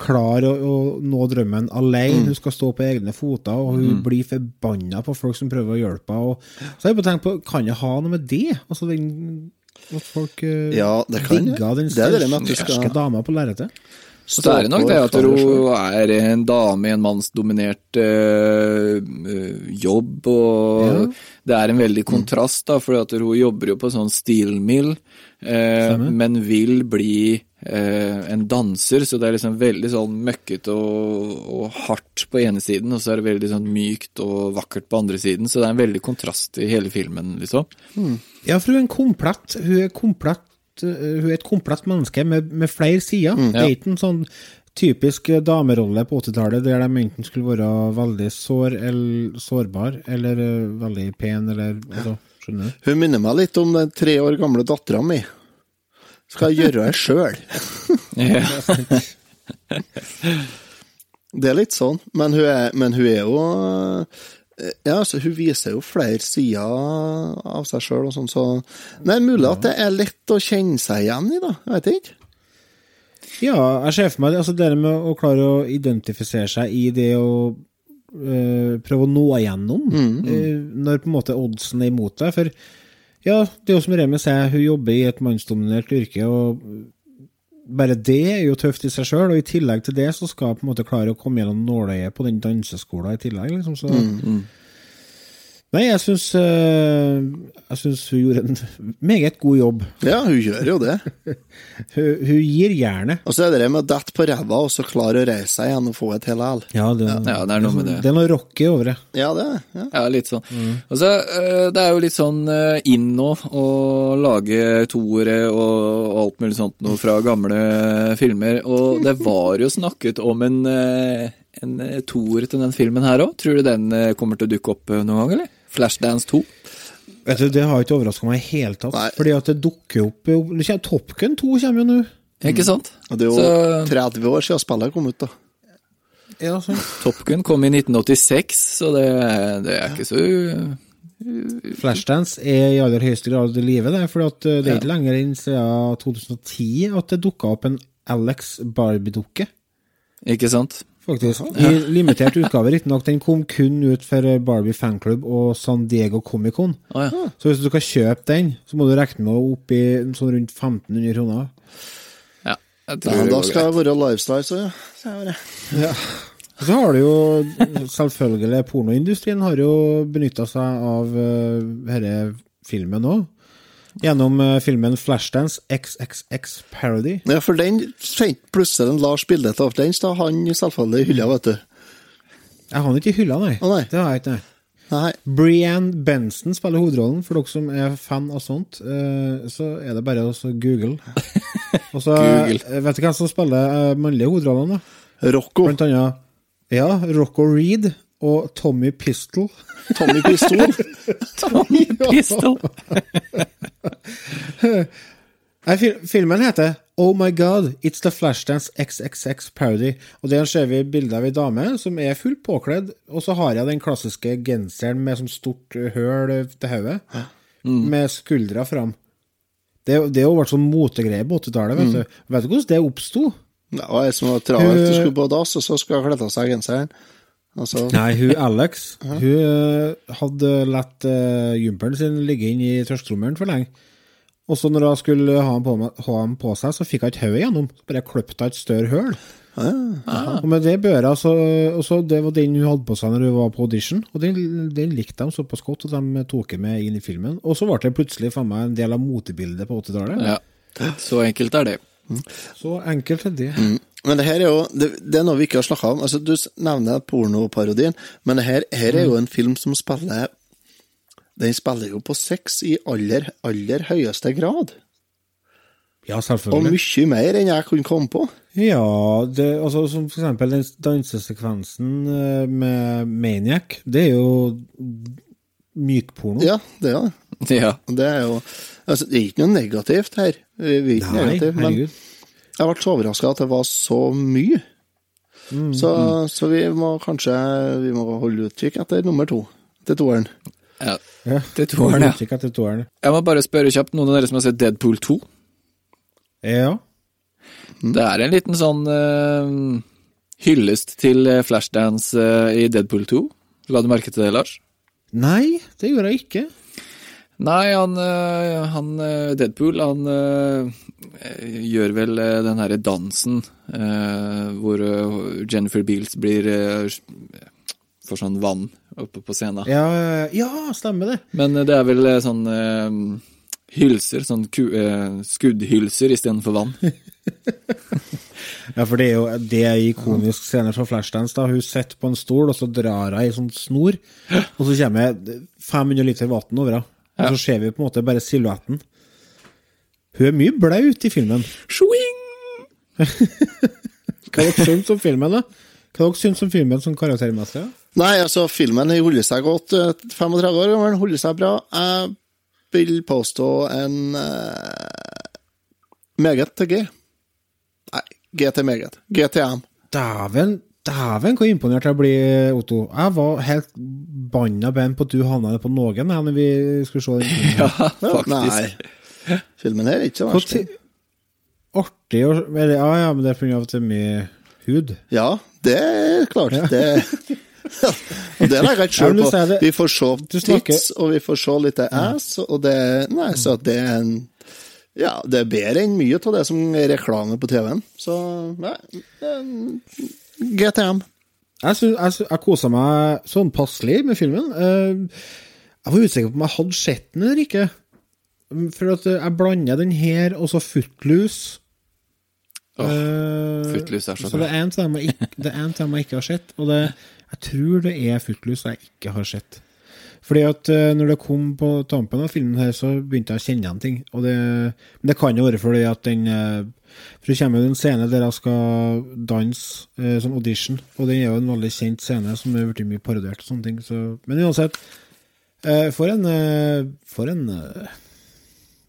klare å, å nå drømmen alene. Hun skal stå på egne foter, og hun blir forbanna på folk som prøver å hjelpe henne. Så har jeg bare tenkt på, kan jeg ha noe med det? Altså den At folk uh, Ja, det kan digger den Det er det med at du sterke dama på lerretet. Så det er nok det at hun er en dame i en mannsdominert eh, jobb, og det er en veldig kontrast, da, for at hun jobber jo på sånn steel mill, eh, men vil bli en danser, så det er liksom veldig sånn møkkete og, og hardt på ene siden, og så er det veldig sånn mykt og vakkert på andre siden, så det er en veldig kontrast i hele filmen, liksom. Ja, for hun er en komplett Hun er komplett eh, Hun er et komplett menneske med, med flere sider. Det er Ja. ikke en sånn typisk eh, damerolle på 80-tallet der de enten skulle være veldig sår eller sårbar, eller eh, veldig pen, eller altså, Skjønner du? Hun minner meg litt om den tre år gamle dattera mi. Skal jeg gjøre det sjøl? Det er litt sånn, men hun er, men hun er jo eh, Ja, altså, hun viser jo flere sider av seg sjøl og sånn, så Det er mulig at det er lett å kjenne seg igjen i, da. Jeg vet ikke. Ja, jeg ser for meg altså det med å klare å identifisere seg i det å øh, prøve å nå igjennom, øh, når på en måte oddsen er imot deg. For Ja, det er jo som Remi sier, hun jobber i et mannsdominert yrke, og bare det er jo tøft i seg sjøl, og i tillegg til det så skal hun på en måte klare å komme gjennom nåløyet på den danseskolen i tillegg, liksom. Så Nei, jeg syns eh, Jeg syns hun gjorde en meget god jobb. Ja, hun gjør jo det. Hun, hun gir jernet. Og så er det det med å dette på ræva og så klare å reise seg igjen og få et hele el. Ja, det, Ja, det er noe med det. det er noe rocky over det. Ja, det er ja. Ja, litt sånn. Mm. så, eh, det er jo litt sånn eh, inn nå å lage toere og alt mulig sånt noe fra gamle filmer, og det var jo snakket om en, en toer til den filmen her òg. Tror du den kommer til å dukke opp noen gang, eller? Flashdance 2? Vet du, Det har ikke overraska meg i hele tatt. Nei. Fordi at det dukker opp det Top Gun 2 kommer jo nå. Ikke sant? Og det er jo Så- 30 år siden spillet kom ut, da. Ja, sånn. Top Gun kom i 1986, så det, det er ikke så Flashdance er i aller høyeste grad i live, det. For eh, det er ikke lenger enn siden 2010 at det dukka opp en Alex Barbie-dukke. Ikke sant? Faktisk. I limitert utgave, riktignok. Den kom kun ut for eh, Barbie fanklubb og San Diego Comic-Con. Å ja. Så hvis du skal kjøpe den, så må du regne med å opp i sånn rundt 1500 kroner. ja. Jeg tror det da skal jeg være lifestyle, så ja. Så har du jo selvfølgelig Pornoindustrien har jo benytta seg av uh, denne filmen òg. Gjennom eh, filmen Flashdance XXX Parody. Ja, for den sendte plutselig en Lars bilde av den, da han selvfølgelig i hylla, vet du. Jeg har den ikke i hylla, nei. Oh, nei. Det har jeg ikke, nei. Nei. Brianne Benson spiller hovedrollen, for dere som er fan av sånt. eh, Så er det bare å google. Og så eh, Vet du hvem som spiller mannlige hovedrollene? da? Rocco. Blant annet ja, Rocco Reed og Tommy Pistol. Tommy Pistol. Tommy Pistol. Nei, filmen heter Oh My God, It's The Flashdance XXX Parody. Og der ser vi bilde av ei dame som er fullt påkledd, og så har jeg den klassiske genseren med sånn stort høl til hodet, med skuldra fram. Det, det har jo vært sånn motegreie på 80-tallet, vet du. Vet du hvordan det oppsto? Det var ei som var travelt og skulle på dass, og så skulle hun kle av seg genseren. Altså, Nei, hun Alex Hun eh, hadde latt uh, jumperen sin ligge inn i tørstetrommelen for lenge. Og så når hun skulle ha den på, ha på seg, så fikk hun ikke hodet gjennom. Bare kløpte hun et større høl. Og med det børa, så, og så det var den hun hadde på seg når hun var på audition. Og den, den likte de såpass godt at de tok den med inn i filmen. Og så ble det plutselig for meg en del av motebildet på 80-tallet. Ja. Så enkelt er det. Så enkelt er det. Men det her er jo det, det er noe vi ikke har snakka om. Altså, du nevner pornoparodien, men det her, her er jo en film som spiller Den spiller jo på sex i aller, aller høyeste grad. Ja, Og selvfølgelig. mye mer enn jeg kunne komme på. Ja, det, altså, som for eksempel den dansesekvensen eh, med Maniac. Det er jo mykporno. Ja, det er det. Ja. Det er jo altså, Det er ikke noe negativt her. Vi er ikke Nei, negativ, men herregud. Jeg ble så overraska at det var så mye. Mm, så, så vi må kanskje vi må holde utkikk etter nummer to til toeren. ja. Ja. Det tror jeg, ja. Til toeren. Jeg må bare spørre kjapt, noen av dere som har sett Deadpool 2? Ja. Det er en liten sånn uh, hyllest til eh, Flashdance uh, i Deadpool 2. La du merke til det, Lars? Nei, det gjorde jeg ikke. Nei, han, eh, han eh, Deadpool, han eh, gjør vel den herre dansen hvor Jennifer Beals blir Får sånn vann oppe på scenen. Ja, ja stemmer det. Men det er vel sånn hylser, sånn ku, eh, skuddhylser istedenfor vann. Ja, for det er jo det er ikonisk scene fra Flashdance. da Hun sitter på en stol, og så drar hun i sånn snor, og så kommer 500 liter vann over henne. Og så ser vi på en måte bare silhuetten. Hun er mye blaut i filmen. Swing! Hva dere syns om filmen, da? Hva dere syns om filmen som karaktermessig? Nei, altså, filmen holder seg godt. eh, 35 år gammel, holder seg bra. Jeg vil påstå en uh, meget til G. Nei, G til meget. GTM. Dæven, dæven, hvor imponert jeg blir, Otto. Jeg var helt banna ben på at du havna på noen her når vi skulle se den filmen. Ja, Ja, faktisk. Nei, filmen her er ikke så verst. Artig å eller, Ja, ja, men det er pga. at det er mye hud. Ja, det er klart. Det, det legger jeg ikke Ja, skjul på. Vi får se tits, og vi får se litt ass, og det Nei, så det er en Ja, det er bedre enn mye av det som er reklame på TV-en. Så nei, det er en GTM. Jeg, synes, jeg, synes, jeg kosa meg sånn passelig med filmen. Eh, Jeg var usikker på om jeg hadde sett den eller ikke. For at eh, jeg blander den her og så Footloose. Eh, Footloose er så så bra. det er en ting dem jeg jeg ikke har sett, og det, jeg tror det er Footloose jeg ikke har sett. Fordi at når det kom på tampen av filmen her, så begynte jeg å kjenne igjen ting. Og det, men det kan jo være fordi at den For det kommer jo en scene der jeg skal danse, eh, sånn audition, og den er jo en veldig kjent scene som er blitt mye parodiert og sånne ting. Så, men uansett, eh, for en eh, For en eh,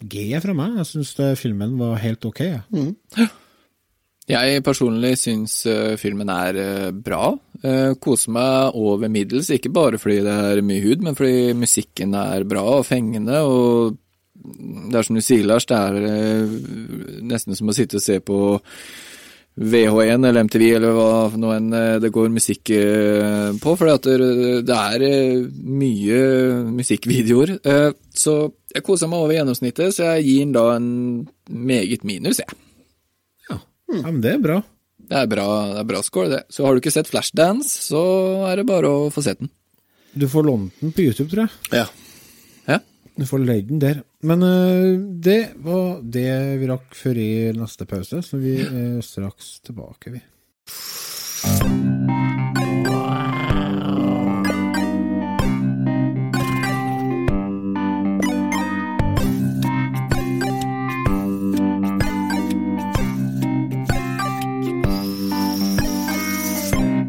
G fra meg. Jeg syns filmen var helt ok. jeg. Jeg personlig syns eh, filmen er eh, bra. Koser meg over middels, ikke bare fordi det er mye hud, men fordi musikken er bra og fengende. Og det er som du sier, Lars, det er eh, nesten som å sitte og se på VH1 eller MTV eller hva nå enn eh, det går musikk eh, på, for det, det er mye musikkvideoer. Så jeg koser meg over gjennomsnittet, så jeg gir den da en meget minus, jeg. Ja, men det er bra. Det er bra, det er bra score, det. Så har du ikke sett Flashdance, så er det bare å få sett den. Du får lånt den på YouTube, tror jeg. Ja. Du får leid den der. Men eh, det var det vi rakk før i neste pause, så vi er straks tilbake, vi.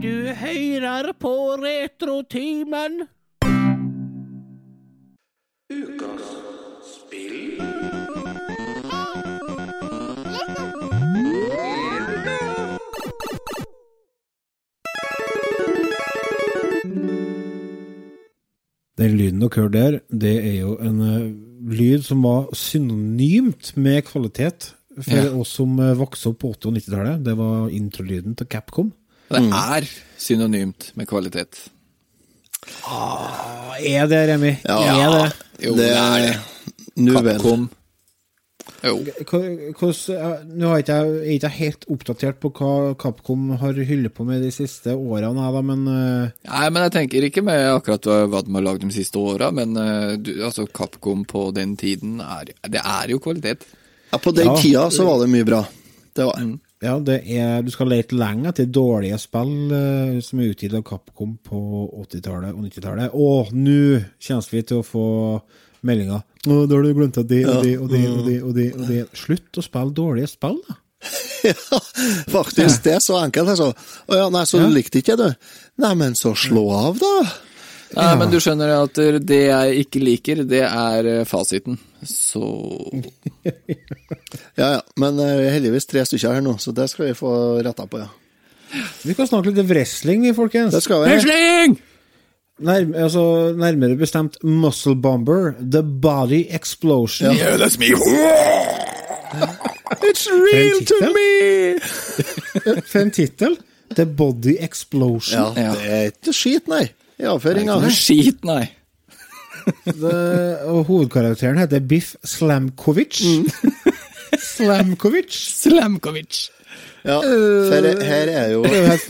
Du hører på Retrotimen. Den lyden dere hører der, det er jo en eh, lyd som var synonymt med kvalitet for Ja. oss som uh, vokste opp på 80- og 90-tallet. Det var introlyden til Capcom. Det er synonymt med kvalitet. Ah, er det, Remi? Ja. Er det? Jo, det, er det. Nu vel. Nå er ikke jeg, ikke jeg helt oppdatert på hva Capcom har hyllet på med de siste årene, da, men eh, Nei, men jeg tenker ikke med akkurat hva, de har lagd de siste åra, men eh, du, altså Capcom på den tiden er Det er jo kvalitet. Ja, på den Ja. tida så var det mye bra. Det var det. Ja, det er, du skal lete lenge etter dårlige spill uh, som er utgitt av Capcom på 80-tallet og 90-tallet. Og nå kommer vi til å få meldinger. Nå da har du glemt at det og det og det og det og det. og det. Slutt å spille dårlige spill, da. Ja, faktisk. Det er så enkelt, altså. Å ja, nei, så Ja. du likte ikke det, du? Nei, men så slå av, da. Nei, men du skjønner at det jeg ikke liker, det er eh, fasiten. Så Ja ja, men eh, vi er heldigvis tre stykker her nå, så det skal vi få retta på, ja. Vi kan snakke litt wrestling, vi, folkens. Det skal vi. Wrestling! Nærm altså, nærmere bestemt Muscle Bomber, The Body Explosion. Yeah, that's me. It's real to me! For en tittel! The Body Explosion. Ja, Ja. det er ikke skit, nei. I avføringa. Ikke noe skit, nei. Det, og hovedkarakteren heter Biff Slamkovic. Slamkovic! Slamkovic. Ja, for her er jo Det er jo helt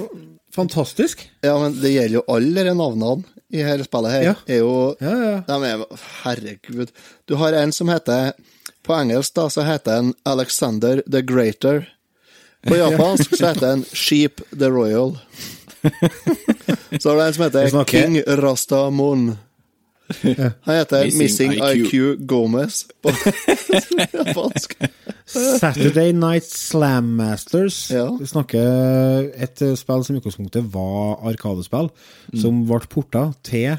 fantastisk. Ja, men det gjelder jo alle de navnene i dette spillet her. Ja. Er jo Ja, ja. De er, herregud. Du har en som heter På engelsk da, så heter han Alexander the Greater. På japansk så heter han Sheep the Royal. Så har du en som heter King Rastamon. Han heter Missing Missing, IQ. IQ. Gomez på japansk. Saturday Night Slam Masters. Ja. Vi snakker et eh, spill som i utgangspunktet var Arkadespill, som ble porta til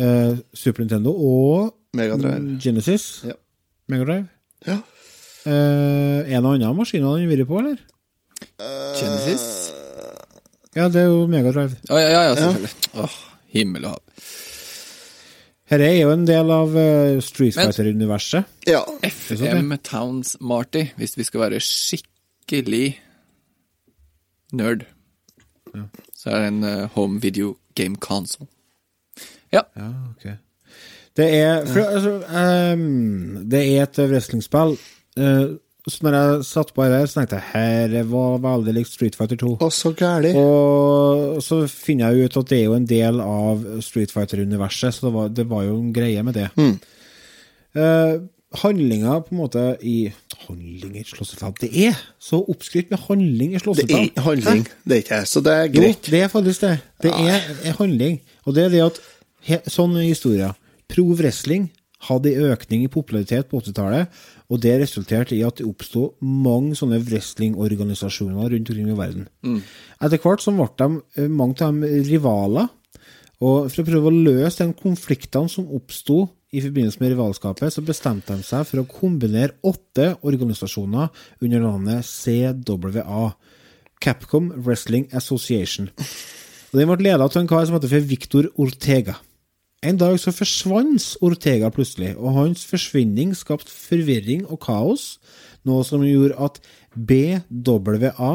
uh, Super Nintendo og Megadrive. mm, Genesis. Ja. Megadrive. Ja. Uh, en og annen maskin har den vært på, eller? Genesis? Ja, det er jo Megadrive. Ja, ja, ja, selvfølgelig. Åh, himmel og hav. Dette er jo en del av uh, Street Fighter-universet. Ja. FM Towns Marty, hvis vi skal være skikkelig nerd, så er det en uh, home video game console. Ja. Ja, ok. Det er, for, altså, um, det er et wrestlingspill. Uh, så når jeg satt på her, så tenkte jeg her var veldig likt Street Fighter 2. Og så gærlig. Og så finner jeg ut at det er jo en del av Street Fighter-universet, så det var, det var jo en greie med det. Mm. Eh, handlinga på en måte i Handling i et Det er så oppskrytt med handling i Det er handling, det er ikke jeg, så det er Jo, greit. det er faktisk det. Det er, er handling. Og det er det at he, Sånn er historia. Pro wrestling hadde en økning i popularitet på 80-tallet, og det resulterte i at det oppsto mange sånne wrestlingorganisasjoner rundt omkring i verden. Etter hvert så ble de, eh, mange av dem rivaler, og for å prøve å løse de konfliktene som oppsto i forbindelse med rivalskapet, så bestemte de seg for å kombinere åtte organisasjoner under navnet CWA, Capcom Wrestling Association. Og Den ble ledet av en kar som heter Victor Ortega. En dag så forsvant Ortega plutselig, og hans forsvinning skapte forvirring og kaos, noe som gjorde at BWA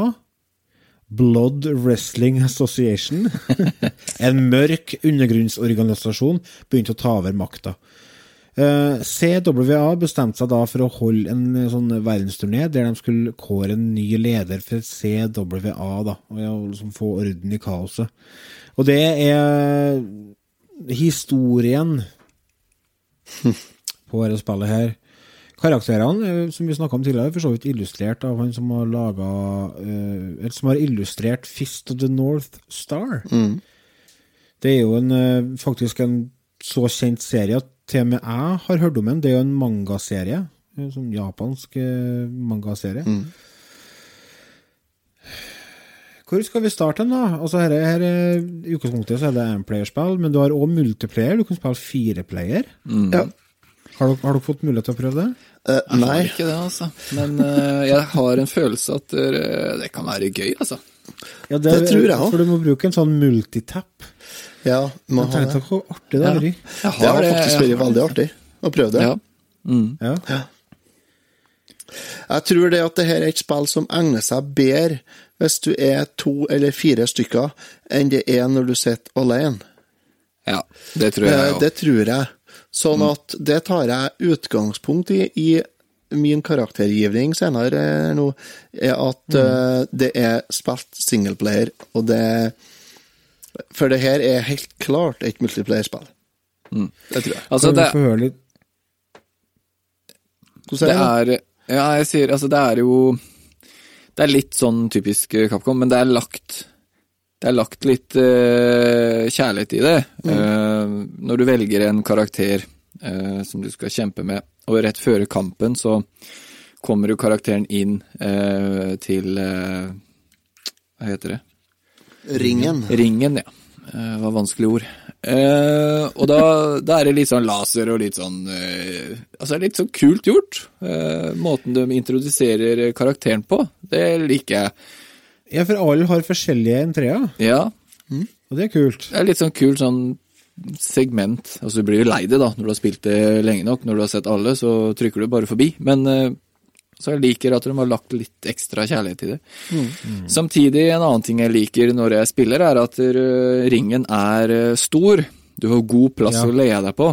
Blood Wrestling Association, en mørk undergrunnsorganisasjon, begynte å ta over makta. Eh, CWA bestemte seg da for å holde en eh, sånn verdensturné der de skulle kåre en ny leder for CWA, da, og liksom få orden i kaoset. Og det er historien på dette spillet her. Karakterene, eh, som vi snakka om tidligere, er for så vidt illustrert av han som har laga Eller som har illustrert Fist of the North Star. Det er jo en, eh, faktisk en så kjent serie at til og med jeg har hørt om den. Det er jo en mangaserie. En sånn japansk mangaserie. mangaserie. Hvor skal vi starte den, da? Altså her, er- her, er- I utgangspunktet så er det enplayerspill, men du har òg multiplayer. Du kan spille fireplayer. Ja. Har, har dere fått mulighet til å prøve det? Nei. Jeg nei, har ikke det, altså. Men uh, jeg har en følelse at det, det kan være gøy, altså. Ja, Det tror jeg også. For du må bruke en sånn multitap. ja, må Jeg ha tenkte det. hvor artig det Ja. hadde vært. Det har det- faktisk vært veldig artig å prøve det. Ja. Mm. Ja. Jeg tror det at det her er et spill som egner seg bedre hvis du er to eller fire stykker, enn det er når du sitter alene. ja, det tror jeg Eh, òg. Det tror jeg. Sånn at det tar jeg utgangspunkt i i min karaktergivning senere eh, nå, er at eh, det er spilt singleplayer, og det For det her er helt klart et multiplayerspill. Det tror jeg. Altså, Kan vi det, få høre litt Hvordan det det? er Ja, jeg sier altså, det er jo Det er litt sånn typisk eh, Capcom, men det er lagt det er lagt litt uh, kjærlighet i det. Eh, når du velger en karakter uh, som du skal kjempe med, og rett før kampen så kommer jo karakteren inn til Hva heter det? Ringen. Ringen, ja. Det var vanskelige ord. Eh, og da, da er det litt sånn laser og litt sånn eh, Altså, det litt sånn kult gjort. Eh, måten de introduserer karakteren på, det liker jeg. Ja, for alle har forskjellige entreer, Ja, og det er kult. det er litt sånn kult sånn segment. Altså, du blir jo lei det, da, når du har spilt det lenge nok. Når du har sett alle, så trykker du bare forbi. Men eh, så jeg liker at de har lagt litt ekstra kjærlighet i det. Samtidig, en annen ting jeg liker når jeg spiller, er at eh, ringen er eh, stor. Du har god plass Ja. å leie deg på.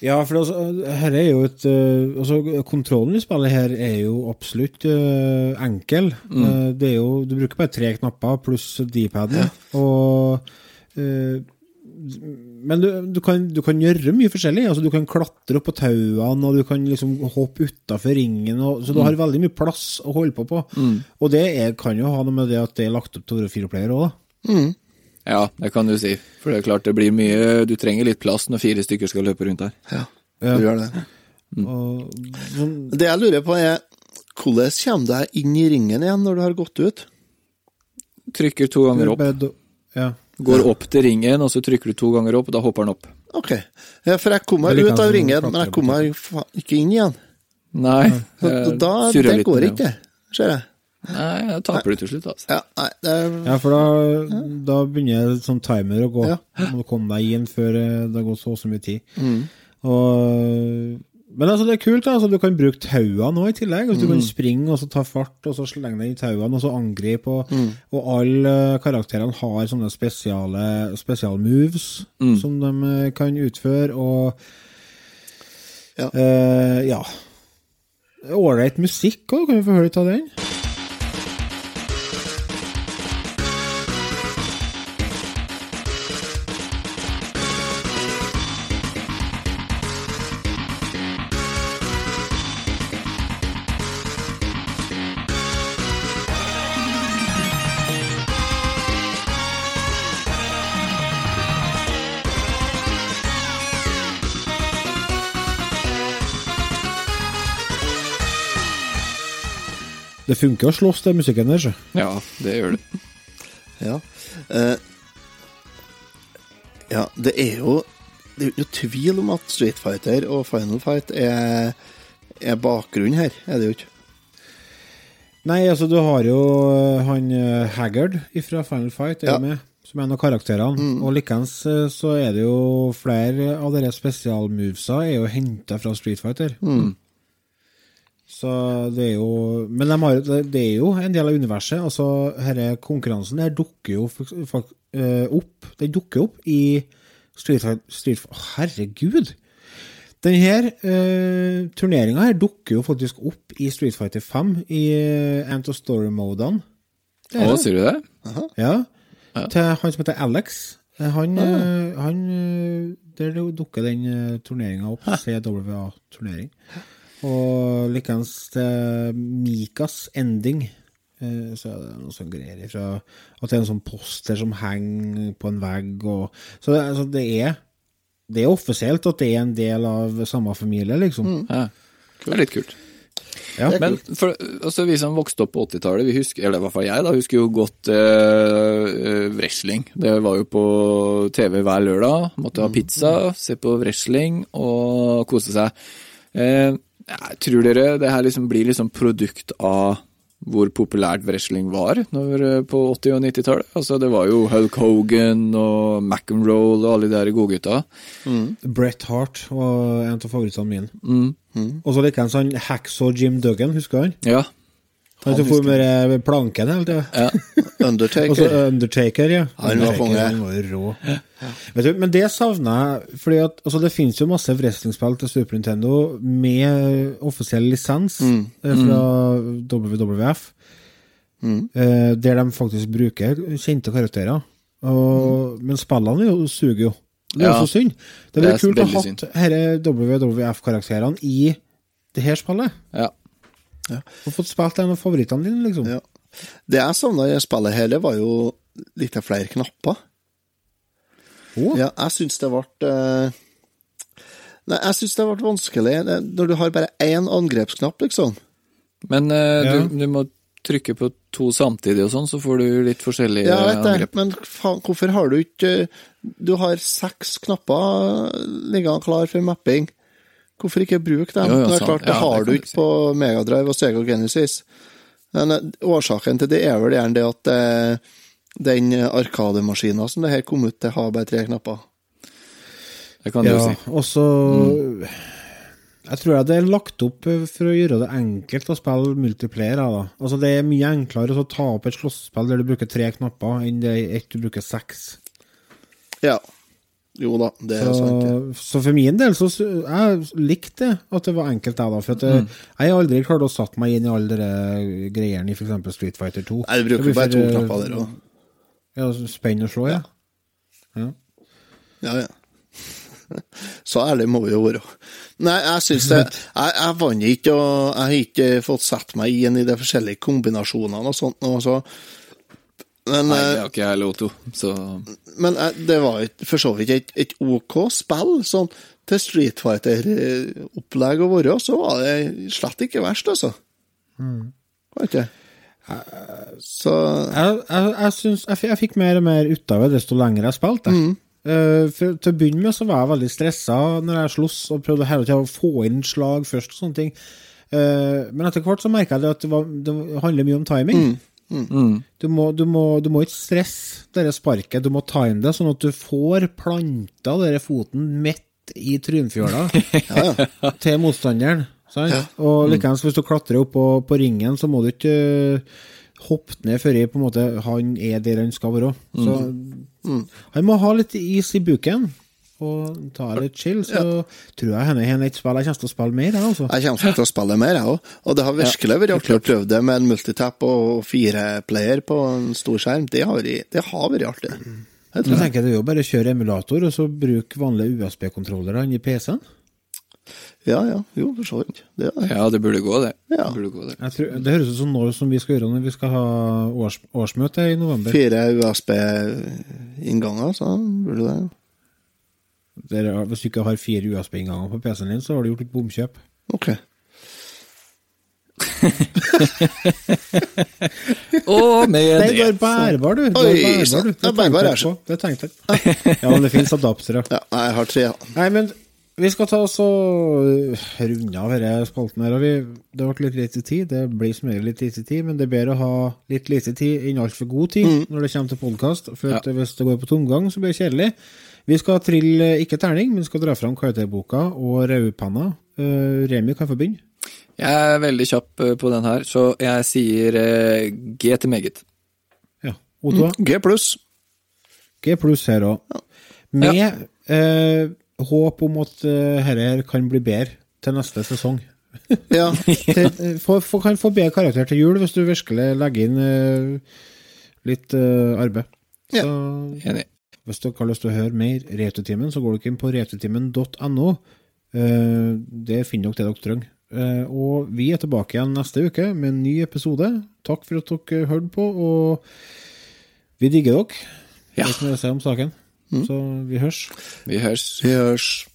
Ja, for altså, her er jo et altså, Kontrollen i spillet her er jo absolutt uh, enkel. Eh, det er jo, du bruker bare tre knapper pluss D-paden. Og eh, Men du, du, kan, du kan gjøre mye forskjellig. Altså, du kan klatre opp på tauene, og du kan liksom hoppe utafor ringen. Og, så du har veldig mye plass å holde på på. Og det er, kan jo ha noe med det at det er lagt opp til å være fireplayer òg, da. Ja, det kan du si. For det er klart det blir mye Du trenger litt plass når fire stykker skal løpe rundt her. Ja, Ja. du gjør det. Og, sånn, Det jeg lurer på, er hvordan kommer du deg inn i ringen igjen når du har gått ut? Trykker to ganger opp. ja. Går opp til ringen, og så trykker du to ganger opp, og da hopper den opp. Ok. Ja, for jeg kom meg Det er like ut av ringen, men jeg kommer kom meg ikke inn igjen. Nei, Så, da, det går ikke, ser jeg. Nei, da taper du til slutt, altså. Ja, nei, er, Ja, for da, da begynner sånn timer å gå. Ja. Du må komme deg inn før eh, det har gått så og så mye tid. Mm. Og Men altså, det er kult. Altså, du kan bruke tauene nå i tillegg. Altså, Du kan springe og så ta fart, og så slenge deg i tauene, og så angripe. Og, og alle eh, karakterene har sånne spesiale spesialmoves som de eh, kan utføre, og Ja. Uh, ja. Ålreit musikk òg, kan vi få høre litt av den? Det funker å slåss til musikken der, så. Ja, det gjør det. Ja. Uh, ja, det er jo Det er jo tvil om at Street Fighter og Final Fight er, er bakgrunnen her, er det jo ikke? Nei, altså, du har jo eh, han eh, Haggard fra Final Fight er Ja. med, som er en av karakterene. Og likeens så er det jo flere av dere spesialmovesa er jo henta fra Street Fighter. Så det er jo Men de har, det er jo en del av universet. Altså, denne konkurransen her dukker jo eh, opp Den dukker opp i Street Fighter Herregud! Denne uh, turneringa her dukker jo faktisk opp i Street Fighter 5 i uh, Ant of Story-modene. Å, det. sier du det? Ja. Ja. Til han som heter Alex. Eh, Han, uh, han eh, Der dukker den uh, turneringa opp. CWA-turnering. Og likeens til Mikas ending. eh, Så er det noe sånn greier ifra At det er en sånn poster som henger på en vegg. Og, så det, altså, det er Det er offisielt at det er en del av samme familie, liksom. Ja. Det er litt kult. Ja. Men for, altså, vi som vokste opp på 80-tallet, vi husker, eller i hvert fall jeg, da, husker jo godt eh, eh, wrestling. Det var jo på TV hver lørdag. Måtte ha pizza, se på wrestling og kose seg. Eh, jeg tror dere det her liksom blir liksom produkt av hvor populært wrestling var når, eh, på 80- og 90-tallet? Altså, det var jo Hulk Hogan og McEnroe og alle de der godgutta. Bret Hart var en av favorittene mine. Mm. Og så likeens han Hacksaw Jim Duggan, husker du han? Ja. Han som for med eh, planken hele tida. ja. Og så Undertaker. Undertaker, ja. Han var Undertaker, konge. Han var jo rå. Vet du, men det savner jeg, fordi at altså, det finnes jo masse wrestlingspill til Super Nintendo med offisiell lisens Mm. fra fra WWF, eh, der de faktisk bruker kjente karakterer. Og, Men spillene er jo, suger jo. Det er Ja. jo så synd. Det Det er er kult å ha hatt disse WWF-karakterene i det her spillet. ja. Og fått spilt en av favorittene dine, liksom. Ja. Det jeg savna i spillet hele, var jo litt flere knapper. Oh. Ja, jeg syns det ble eh, Nei, jeg syns det ble vanskelig når du har bare én angrepsknapp, liksom. Men eh, Ja. du, du må trykke på to samtidig og sånn, så får du litt forskjellige Ja, vet det, angrep. men faen, hvorfor har du ikke Du har seks knapper liggende klar for mapping. Hvorfor ikke bruke dem? Jo, jo, det er klart, det Ja, har det du ikke si. på Megadrive og Sega Genesis. Men eh, årsaken til det er vel gjerne det at eh, den arkademaskinen som det her kom ut til, har bare tre knapper. Det kan du Ja, si. og så Jeg tror jeg det er lagt opp for å gjøre det enkelt å spille multiplayer. Da. Altså Det er mye enklere å ta opp et slåsspill der du bruker tre knapper, enn det er ett du bruker seks. Ja. Jo da, det er sant. Ja. Så, så for min del så jeg likte det at det var enkelt, jeg, da. For at mm. jeg har aldri klart å satt meg inn i alle de greiene i f.eks. Street Fighter 2. Nei, du bruker bare to for, knapper der òg. Ja, spenn og slå, ja. ja. Ja, ja. Så ærlig må vi jo være. Nei, jeg syns det Jeg, jeg vant ikke, og jeg har ikke fått satt meg inn i de forskjellige kombinasjonene og sånt. Og så. Men, Nei, det eh, har ikke jeg lov til, så men eh, det var for så vidt et, et OK spill. Sånn til Street Fighter-opplegg å være, så var det slett ikke verst, altså. Var ikke? Så Jeg, jeg, jeg, syns, jeg, jeg fikk mer og mer ut av det desto lenger jeg spilte. Eh, for, til å begynne med så var jeg veldig stressa når jeg sloss og prøvde hele tida å få inn slag først. og sånne ting. Uh, men etter hvert så merka jeg det at det, var, det handler mye om timing. Du, må, du, må, du må ikke stresse det sparket, du må time det sånn at du får planta denne foten midt i trynfjøla til motstanderen. Sant? Og likeens hvis du klatrer opp på, på ringen, så må du ikke øh, hoppe ned før i, på en måte, han er der han skal være. Så han må ha litt is i buken. Og ta litt chill, så tror jeg henne har et spill jeg kommer til å spille mer. jeg, Altså. Jeg kommer til å spille mer, jeg òg. Og det har virkelig vært artig å prøve det med en multitap og fire player på en stor skjerm. Det har vært, det har vært artig. Jeg tror jeg. tenker det er jo bare å kjøre emulator, og så bruke vanlige USB-kontrollere i PC-en. Ja, ja. Jo, for så vidt. Det ja. Ja, det burde gå, det. Ja. det, burde gå, det. Jeg tror, det høres ut som noe som vi skal gjøre når vi skal ha års, årsmøte i november. fire USB-innganger, så burde det Der, hvis du ikke har fire USB-innganger på PC-en din, så har du gjort et bomkjøp. Ok. Og med Den det går bærbar, du. Oi, bærbar, du. Det bærbar er så. på. Det tenkte jeg. Ja, men det finnes adaptere. Ja, jeg har tre. Nei, men vi skal ta oss og runde av denne spalten her. og Vi, det ble litt lite tid. Det blir som regel litt lite tid, men det er bedre å ha litt lite tid enn altfor god tid når det kommer til podkast. For at hvis det går på tomgang, så blir det kjedelig. Vi skal trille ikke terning, men skal dra fram karakterboka og rødpanna. Uh, Remi kan få begynne. Jeg er veldig kjapp eh, på den her, så jeg sier eh, G til meget. Ja. Otto, G pluss. G pluss her òg. Med eh, håp om at uh, dette her kan bli bedre til neste sesong. Ja. Til, for, få- få- kan få bedre karakter til jul hvis du virkelig legger inn eh, litt eh, arbeid. Ja. Så Enig. Hvis dere har lyst til å høre mer Retutimen, så går dere inn på retutimen.no. Eh, det finner dere det dere trenger. Eh, og vi er tilbake igjen neste uke med en ny episode. Takk for at dere hørte på, og vi digger dere. Ja. Det er som noe ser om saken. Så vi høres. Vi høres. Vi hørs.